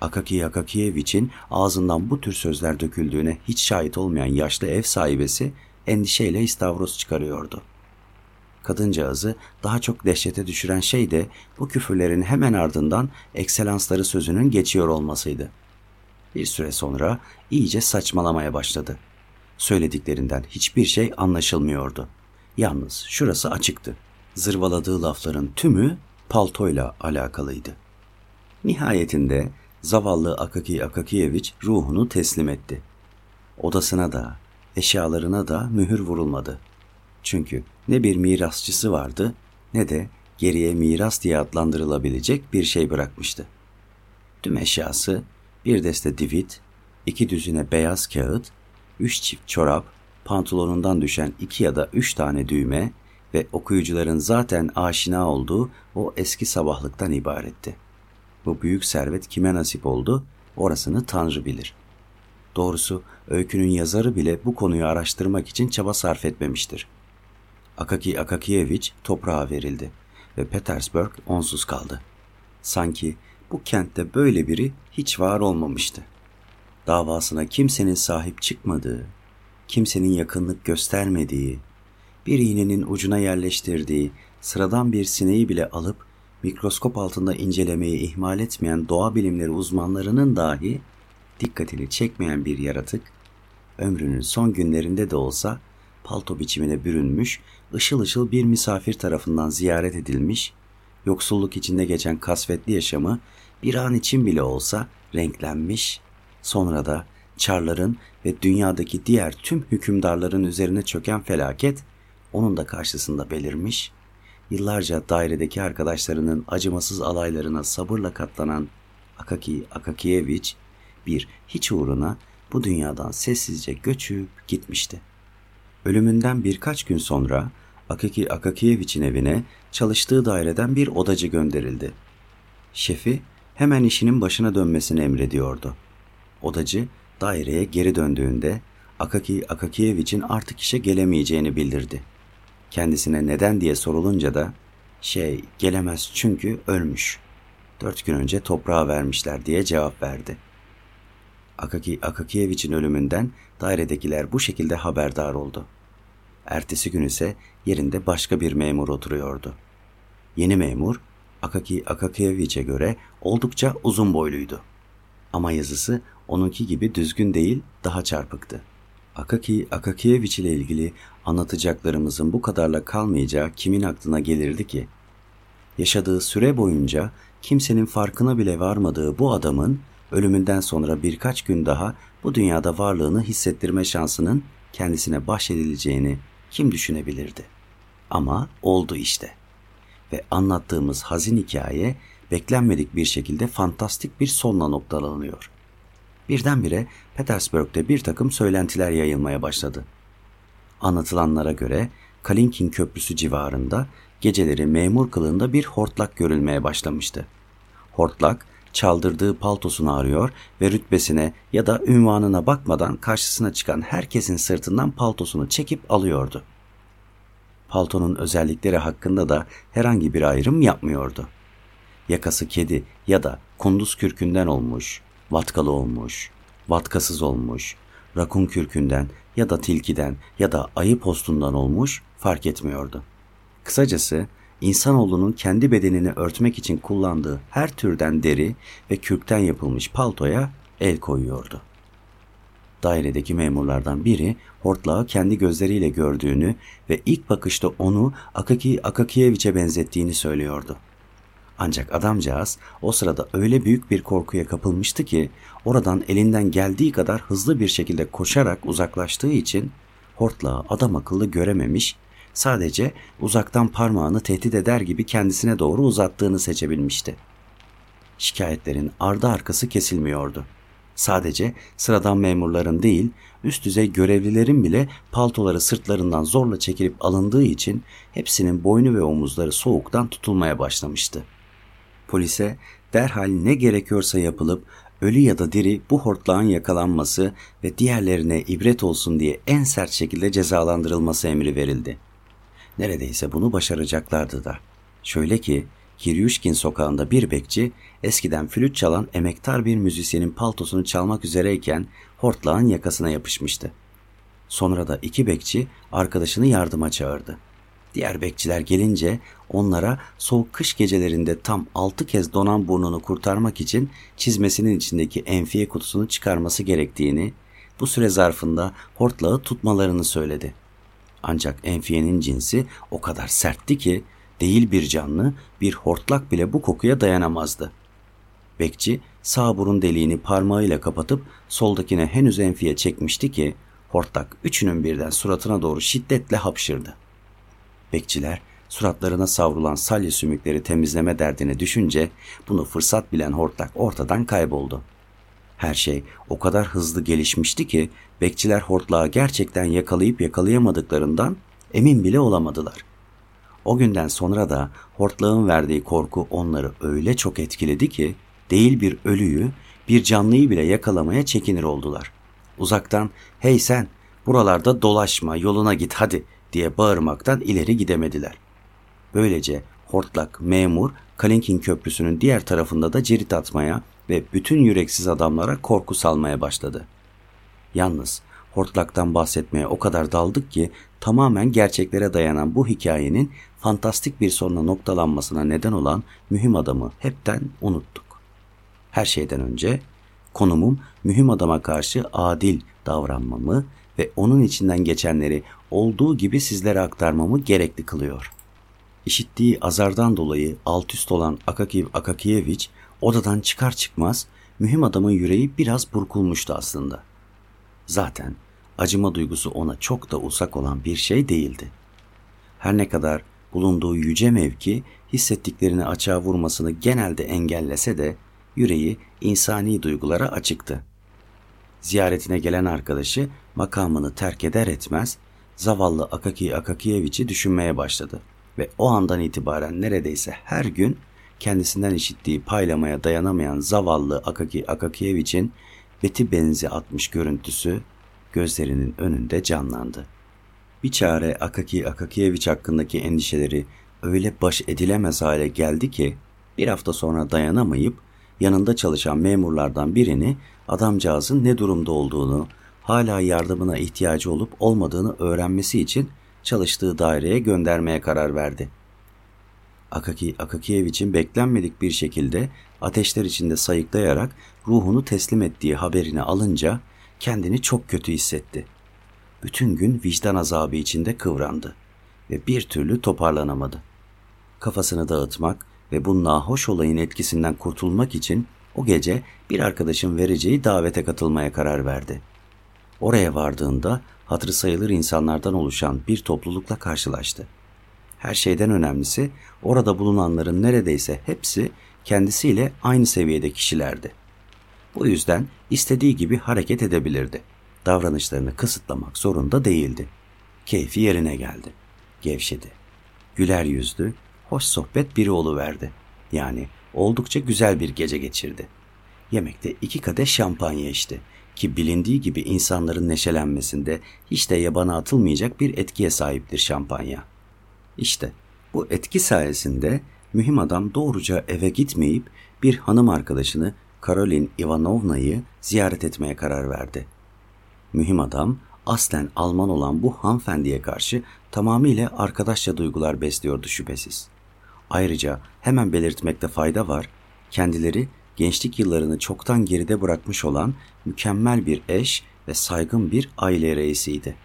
Speaker 1: Akaki Akakiyeviç'in ağzından bu tür sözler döküldüğüne hiç şahit olmayan yaşlı ev sahibesi endişeyle istavros çıkarıyordu. Kadıncağızı daha çok dehşete düşüren şey de bu küfürlerin hemen ardından ekselansları sözünün geçiyor olmasıydı. Bir süre sonra iyice saçmalamaya başladı. Söylediklerinden hiçbir şey anlaşılmıyordu. Yalnız şurası açıktı. Zırvaladığı lafların tümü paltoyla alakalıydı. Nihayetinde zavallı Akaki Akakiyeviç ruhunu teslim etti. Odasına da, eşyalarına da mühür vurulmadı. Çünkü ne bir mirasçısı vardı ne de geriye miras diye adlandırılabilecek bir şey bırakmıştı. Tüm eşyası bir deste divit, iki düzine beyaz kağıt, üç çift çorap, pantolonundan düşen iki ya da üç tane düğme ve okuyucuların zaten aşina olduğu o eski sabahlıktan ibaretti. Bu büyük servet kime nasip oldu orasını Tanrı bilir. Doğrusu öykünün yazarı bile bu konuyu araştırmak için çaba sarf etmemiştir. Akaki Akakiyeviç toprağa verildi ve Petersburg onsuz kaldı. Sanki bu kentte böyle biri hiç var olmamıştı. Davasına kimsenin sahip çıkmadığı, kimsenin yakınlık göstermediği, bir iğnenin ucuna yerleştirdiği sıradan bir sineği bile alıp mikroskop altında incelemeyi ihmal etmeyen doğa bilimleri uzmanlarının dahi dikkatini çekmeyen bir yaratık, ömrünün son günlerinde de olsa palto biçimine bürünmüş, ışıl ışıl bir misafir tarafından ziyaret edilmiş, yoksulluk içinde geçen kasvetli yaşamı bir an için bile olsa renklenmiş, sonra da Çarların ve dünyadaki diğer tüm hükümdarların üzerine çöken felaket onun da karşısında belirmiş, yıllarca dairedeki arkadaşlarının acımasız alaylarına sabırla katlanan Akaki Akakiyeviç bir hiç uğruna bu dünyadan sessizce göçüp gitmişti. Ölümünden birkaç gün sonra Akaki Akakiyeviç'in evine çalıştığı daireden bir odacı gönderildi. Şefi hemen işinin başına dönmesini emrediyordu. Odacı daireye geri döndüğünde Akaki Akakiyeviç'in artık işe gelemeyeceğini bildirdi. Kendisine neden diye sorulunca da şey gelemez çünkü ölmüş. Dört gün önce toprağa vermişler diye cevap verdi. Akaki Akakiyeviç'in ölümünden dairedekiler bu şekilde haberdar oldu. Ertesi gün ise yerinde başka bir memur oturuyordu. Yeni memur Akaki Akakiyeviç'e göre oldukça uzun boyluydu. Ama yazısı onunki gibi düzgün değil, daha çarpıktı. Akaki Akakiyeviç ile ilgili anlatacaklarımızın bu kadarla kalmayacağı kimin aklına gelirdi ki? Yaşadığı süre boyunca kimsenin farkına bile varmadığı bu adamın ölümünden sonra birkaç gün daha bu dünyada varlığını hissettirme şansının kendisine bahşedileceğini kim düşünebilirdi? Ama oldu işte. Ve anlattığımız hazin hikaye beklenmedik bir şekilde fantastik bir sonla noktalanıyor. Birdenbire Petersburg'da bir takım söylentiler yayılmaya başladı. Anlatılanlara göre Kalinkin Köprüsü civarında geceleri memur kılığında bir hortlak görülmeye başlamıştı. Hortlak çaldırdığı paltosunu arıyor ve rütbesine ya da ünvanına bakmadan karşısına çıkan herkesin sırtından paltosunu çekip alıyordu. Paltonun özellikleri hakkında da herhangi bir ayrım yapmıyordu. Yakası kedi ya da kunduz kürkünden olmuş, vatkalı olmuş, vatkasız olmuş, rakun kürkünden ya da tilkiden ya da ayı postundan olmuş fark etmiyordu. Kısacası insanoğlunun kendi bedenini örtmek için kullandığı her türden deri ve kürkten yapılmış paltoya el koyuyordu. Dairedeki memurlardan biri hortlağı kendi gözleriyle gördüğünü ve ilk bakışta onu Akaki Akakiyeviç'e benzettiğini söylüyordu. Ancak adamcağız o sırada öyle büyük bir korkuya kapılmıştı ki oradan elinden geldiği kadar hızlı bir şekilde koşarak uzaklaştığı için hortlağı adam akıllı görememiş sadece uzaktan parmağını tehdit eder gibi kendisine doğru uzattığını seçebilmişti. Şikayetlerin ardı arkası kesilmiyordu. Sadece sıradan memurların değil, üst düzey görevlilerin bile paltoları sırtlarından zorla çekilip alındığı için hepsinin boynu ve omuzları soğuktan tutulmaya başlamıştı. Polise derhal ne gerekiyorsa yapılıp ölü ya da diri bu hortlağın yakalanması ve diğerlerine ibret olsun diye en sert şekilde cezalandırılması emri verildi. Neredeyse bunu başaracaklardı da. Şöyle ki Kiryushkin sokağında bir bekçi eskiden flüt çalan emektar bir müzisyenin paltosunu çalmak üzereyken hortlağın yakasına yapışmıştı. Sonra da iki bekçi arkadaşını yardıma çağırdı. Diğer bekçiler gelince onlara soğuk kış gecelerinde tam altı kez donan burnunu kurtarmak için çizmesinin içindeki enfiye kutusunu çıkarması gerektiğini, bu süre zarfında hortlağı tutmalarını söyledi. Ancak enfiyenin cinsi o kadar sertti ki değil bir canlı, bir hortlak bile bu kokuya dayanamazdı. Bekçi sağ burun deliğini parmağıyla kapatıp soldakine henüz enfiye çekmişti ki hortlak üçünün birden suratına doğru şiddetle hapşırdı. Bekçiler suratlarına savrulan salya sümükleri temizleme derdine düşünce bunu fırsat bilen hortlak ortadan kayboldu. Her şey o kadar hızlı gelişmişti ki bekçiler hortlağı gerçekten yakalayıp yakalayamadıklarından emin bile olamadılar. O günden sonra da hortlağın verdiği korku onları öyle çok etkiledi ki değil bir ölüyü bir canlıyı bile yakalamaya çekinir oldular. Uzaktan hey sen buralarda dolaşma yoluna git hadi diye bağırmaktan ileri gidemediler. Böylece hortlak memur Kalinkin Köprüsü'nün diğer tarafında da cirit atmaya ve bütün yüreksiz adamlara korku salmaya başladı. Yalnız hortlaktan bahsetmeye o kadar daldık ki tamamen gerçeklere dayanan bu hikayenin fantastik bir sonla noktalanmasına neden olan mühim adamı hepten unuttuk. Her şeyden önce konumum mühim adama karşı adil davranmamı ve onun içinden geçenleri olduğu gibi sizlere aktarmamı gerekli kılıyor. İşittiği azardan dolayı alt üst olan Akakiv Akakiyeviç odadan çıkar çıkmaz mühim adamın yüreği biraz burkulmuştu aslında. Zaten acıma duygusu ona çok da uzak olan bir şey değildi. Her ne kadar bulunduğu yüce mevki hissettiklerini açığa vurmasını genelde engellese de yüreği insani duygulara açıktı. Ziyaretine gelen arkadaşı makamını terk eder etmez zavallı Akaki Akakiyeviç'i düşünmeye başladı ve o andan itibaren neredeyse her gün kendisinden işittiği paylamaya dayanamayan zavallı Akaki Akakiyeviç'in beti benzi atmış görüntüsü gözlerinin önünde canlandı. Bir çare Akaki Akakiyeviç hakkındaki endişeleri öyle baş edilemez hale geldi ki bir hafta sonra dayanamayıp yanında çalışan memurlardan birini adamcağızın ne durumda olduğunu, hala yardımına ihtiyacı olup olmadığını öğrenmesi için çalıştığı daireye göndermeye karar verdi. Akaki Akakiyevich'in beklenmedik bir şekilde ateşler içinde sayıklayarak ruhunu teslim ettiği haberini alınca kendini çok kötü hissetti. Bütün gün vicdan azabı içinde kıvrandı ve bir türlü toparlanamadı. Kafasını dağıtmak ve bu nahoş olayın etkisinden kurtulmak için o gece bir arkadaşın vereceği davete katılmaya karar verdi. Oraya vardığında hatırı sayılır insanlardan oluşan bir toplulukla karşılaştı. Her şeyden önemlisi orada bulunanların neredeyse hepsi kendisiyle aynı seviyede kişilerdi. Bu yüzden istediği gibi hareket edebilirdi. Davranışlarını kısıtlamak zorunda değildi. Keyfi yerine geldi. Gevşedi. Güler yüzlü, hoş sohbet biri verdi. Yani oldukça güzel bir gece geçirdi. Yemekte iki kadeh şampanya içti ki bilindiği gibi insanların neşelenmesinde hiç de yabana atılmayacak bir etkiye sahiptir şampanya. İşte bu etki sayesinde mühim adam doğruca eve gitmeyip bir hanım arkadaşını Karolin Ivanovna'yı ziyaret etmeye karar verdi. Mühim adam aslen Alman olan bu hanımefendiye karşı tamamıyla arkadaşça duygular besliyordu şüphesiz. Ayrıca hemen belirtmekte fayda var, kendileri gençlik yıllarını çoktan geride bırakmış olan mükemmel bir eş ve saygın bir aile reisiydi.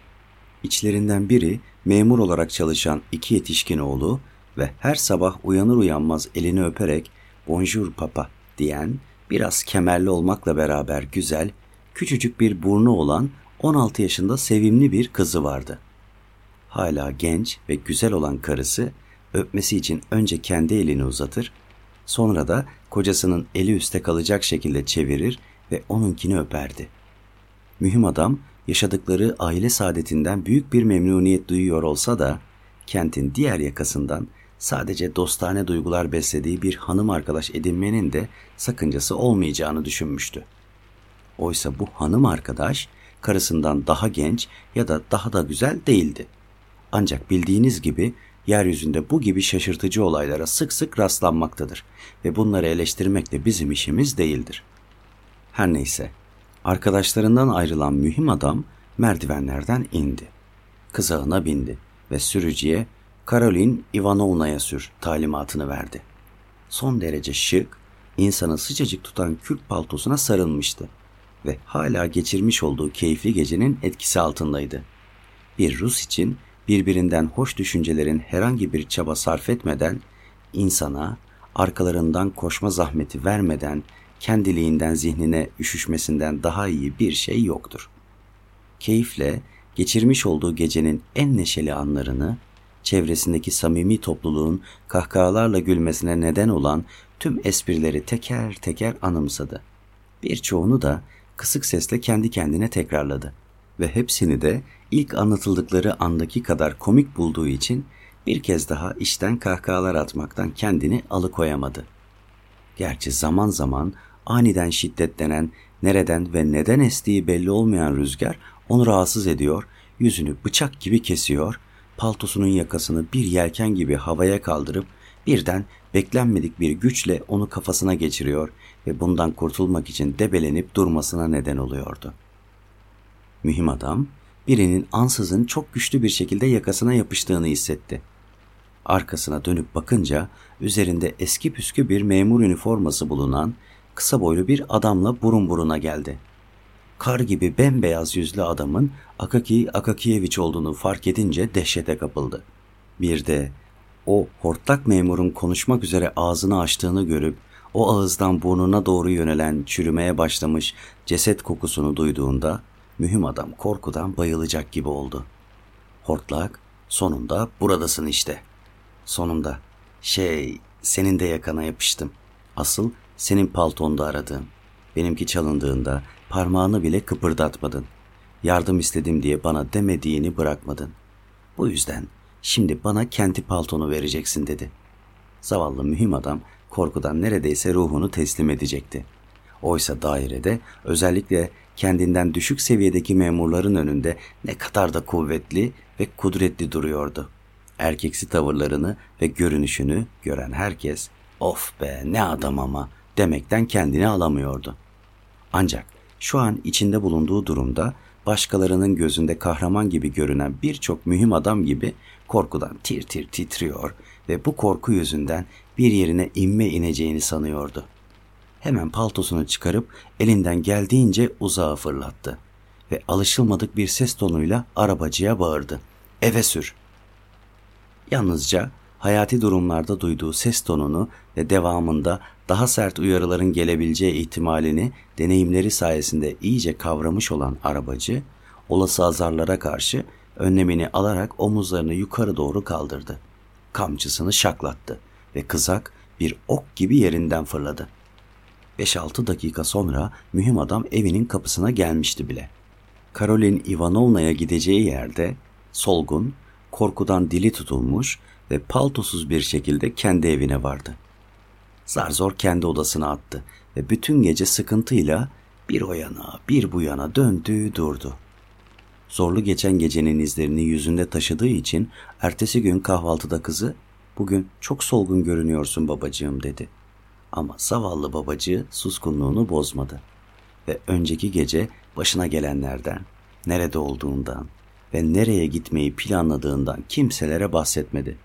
Speaker 1: İçlerinden biri memur olarak çalışan iki yetişkin oğlu ve her sabah uyanır uyanmaz elini öperek bonjour papa diyen biraz kemerli olmakla beraber güzel, küçücük bir burnu olan 16 yaşında sevimli bir kızı vardı. Hala genç ve güzel olan karısı öpmesi için önce kendi elini uzatır, sonra da kocasının eli üste kalacak şekilde çevirir ve onunkini öperdi. Mühim adam yaşadıkları aile saadetinden büyük bir memnuniyet duyuyor olsa da kentin diğer yakasından sadece dostane duygular beslediği bir hanım arkadaş edinmenin de sakıncası olmayacağını düşünmüştü. Oysa bu hanım arkadaş karısından daha genç ya da daha da güzel değildi. Ancak bildiğiniz gibi yeryüzünde bu gibi şaşırtıcı olaylara sık sık rastlanmaktadır ve bunları eleştirmek de bizim işimiz değildir. Her neyse, arkadaşlarından ayrılan mühim adam merdivenlerden indi. Kızağına bindi ve sürücüye Karolin Ivanovna'ya sür talimatını verdi. Son derece şık, insanı sıcacık tutan kürk paltosuna sarılmıştı ve hala geçirmiş olduğu keyifli gecenin etkisi altındaydı. Bir Rus için birbirinden hoş düşüncelerin herhangi bir çaba sarf etmeden, insana arkalarından koşma zahmeti vermeden kendiliğinden zihnine üşüşmesinden daha iyi bir şey yoktur. Keyifle geçirmiş olduğu gecenin en neşeli anlarını, çevresindeki samimi topluluğun kahkahalarla gülmesine neden olan tüm esprileri teker teker anımsadı. Birçoğunu da kısık sesle kendi kendine tekrarladı ve hepsini de ilk anlatıldıkları andaki kadar komik bulduğu için bir kez daha işten kahkahalar atmaktan kendini alıkoyamadı. Gerçi zaman zaman aniden şiddetlenen, nereden ve neden estiği belli olmayan rüzgar onu rahatsız ediyor, yüzünü bıçak gibi kesiyor, paltosunun yakasını bir yelken gibi havaya kaldırıp birden beklenmedik bir güçle onu kafasına geçiriyor ve bundan kurtulmak için debelenip durmasına neden oluyordu. Mühim adam birinin ansızın çok güçlü bir şekilde yakasına yapıştığını hissetti. Arkasına dönüp bakınca üzerinde eski püskü bir memur üniforması bulunan kısa boylu bir adamla burun buruna geldi. Kar gibi bembeyaz yüzlü adamın Akaki Akakiyevich olduğunu fark edince dehşete kapıldı. Bir de o hortlak memurun konuşmak üzere ağzını açtığını görüp o ağızdan burnuna doğru yönelen çürümeye başlamış ceset kokusunu duyduğunda mühim adam korkudan bayılacak gibi oldu. Hortlak, sonunda buradasın işte. Sonunda, şey, senin de yakana yapıştım. Asıl senin paltonda aradığım. Benimki çalındığında parmağını bile kıpırdatmadın. Yardım istedim diye bana demediğini bırakmadın. Bu yüzden şimdi bana kenti paltonu vereceksin dedi. Zavallı mühim adam korkudan neredeyse ruhunu teslim edecekti. Oysa dairede özellikle kendinden düşük seviyedeki memurların önünde ne kadar da kuvvetli ve kudretli duruyordu. Erkeksi tavırlarını ve görünüşünü gören herkes of be ne adam ama demekten kendini alamıyordu. Ancak şu an içinde bulunduğu durumda başkalarının gözünde kahraman gibi görünen birçok mühim adam gibi korkudan tir tir titriyor ve bu korku yüzünden bir yerine inme ineceğini sanıyordu. Hemen paltosunu çıkarıp elinden geldiğince uzağa fırlattı ve alışılmadık bir ses tonuyla arabacıya bağırdı. Eve sür. Yalnızca hayati durumlarda duyduğu ses tonunu ve devamında daha sert uyarıların gelebileceği ihtimalini deneyimleri sayesinde iyice kavramış olan arabacı, olası azarlara karşı önlemini alarak omuzlarını yukarı doğru kaldırdı. Kamçısını şaklattı ve kızak bir ok gibi yerinden fırladı. 5-6 dakika sonra mühim adam evinin kapısına gelmişti bile. Karolin Ivanovna'ya gideceği yerde solgun, korkudan dili tutulmuş ve paltosuz bir şekilde kendi evine vardı. Zar zor kendi odasına attı ve bütün gece sıkıntıyla bir o yana bir bu yana döndü durdu. Zorlu geçen gecenin izlerini yüzünde taşıdığı için ertesi gün kahvaltıda kızı bugün çok solgun görünüyorsun babacığım dedi. Ama zavallı babacığı suskunluğunu bozmadı ve önceki gece başına gelenlerden, nerede olduğundan ve nereye gitmeyi planladığından kimselere bahsetmedi.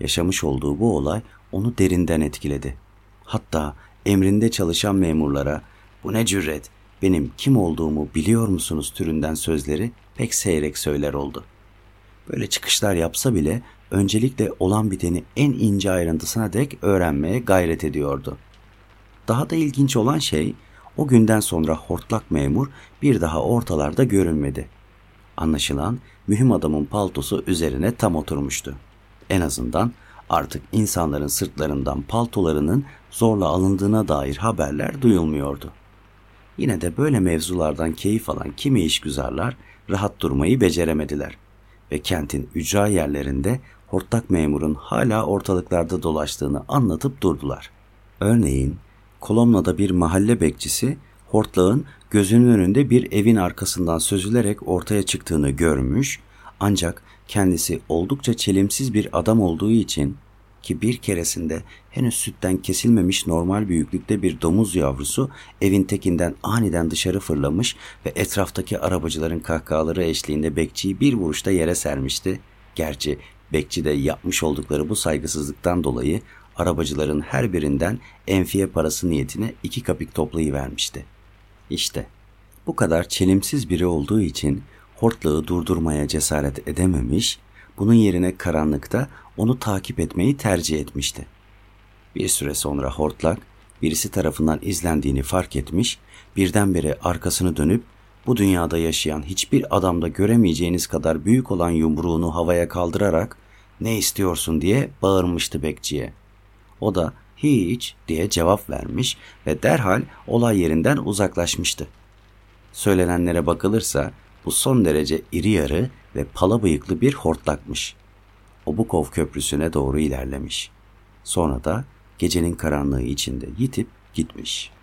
Speaker 1: Yaşamış olduğu bu olay onu derinden etkiledi. Hatta emrinde çalışan memurlara bu ne cüret, benim kim olduğumu biliyor musunuz türünden sözleri pek seyrek söyler oldu. Böyle çıkışlar yapsa bile öncelikle olan biteni en ince ayrıntısına dek öğrenmeye gayret ediyordu. Daha da ilginç olan şey o günden sonra hortlak memur bir daha ortalarda görünmedi. Anlaşılan mühim adamın paltosu üzerine tam oturmuştu. En azından artık insanların sırtlarından paltolarının zorla alındığına dair haberler duyulmuyordu. Yine de böyle mevzulardan keyif alan kimi işgüzarlar rahat durmayı beceremediler ve kentin ücra yerlerinde hortlak memurun hala ortalıklarda dolaştığını anlatıp durdular. Örneğin Kolomna'da bir mahalle bekçisi hortlağın gözünün önünde bir evin arkasından sözülerek ortaya çıktığını görmüş ancak kendisi oldukça çelimsiz bir adam olduğu için ki bir keresinde henüz sütten kesilmemiş normal büyüklükte bir domuz yavrusu evin tekinden aniden dışarı fırlamış ve etraftaki arabacıların kahkahaları eşliğinde bekçiyi bir vuruşta yere sermişti. Gerçi bekçi de yapmış oldukları bu saygısızlıktan dolayı arabacıların her birinden enfiye parası niyetine iki kapik toplayıvermişti. İşte bu kadar çelimsiz biri olduğu için hortlağı durdurmaya cesaret edememiş, bunun yerine karanlıkta onu takip etmeyi tercih etmişti. Bir süre sonra hortlak birisi tarafından izlendiğini fark etmiş, birdenbire arkasını dönüp bu dünyada yaşayan hiçbir adamda göremeyeceğiniz kadar büyük olan yumruğunu havaya kaldırarak ne istiyorsun diye bağırmıştı bekçiye. O da hiç diye cevap vermiş ve derhal olay yerinden uzaklaşmıştı. Söylenenlere bakılırsa bu son derece iri yarı ve pala bıyıklı bir hortlakmış. Obukov Köprüsü'ne doğru ilerlemiş. Sonra da gecenin karanlığı içinde yitip gitmiş.''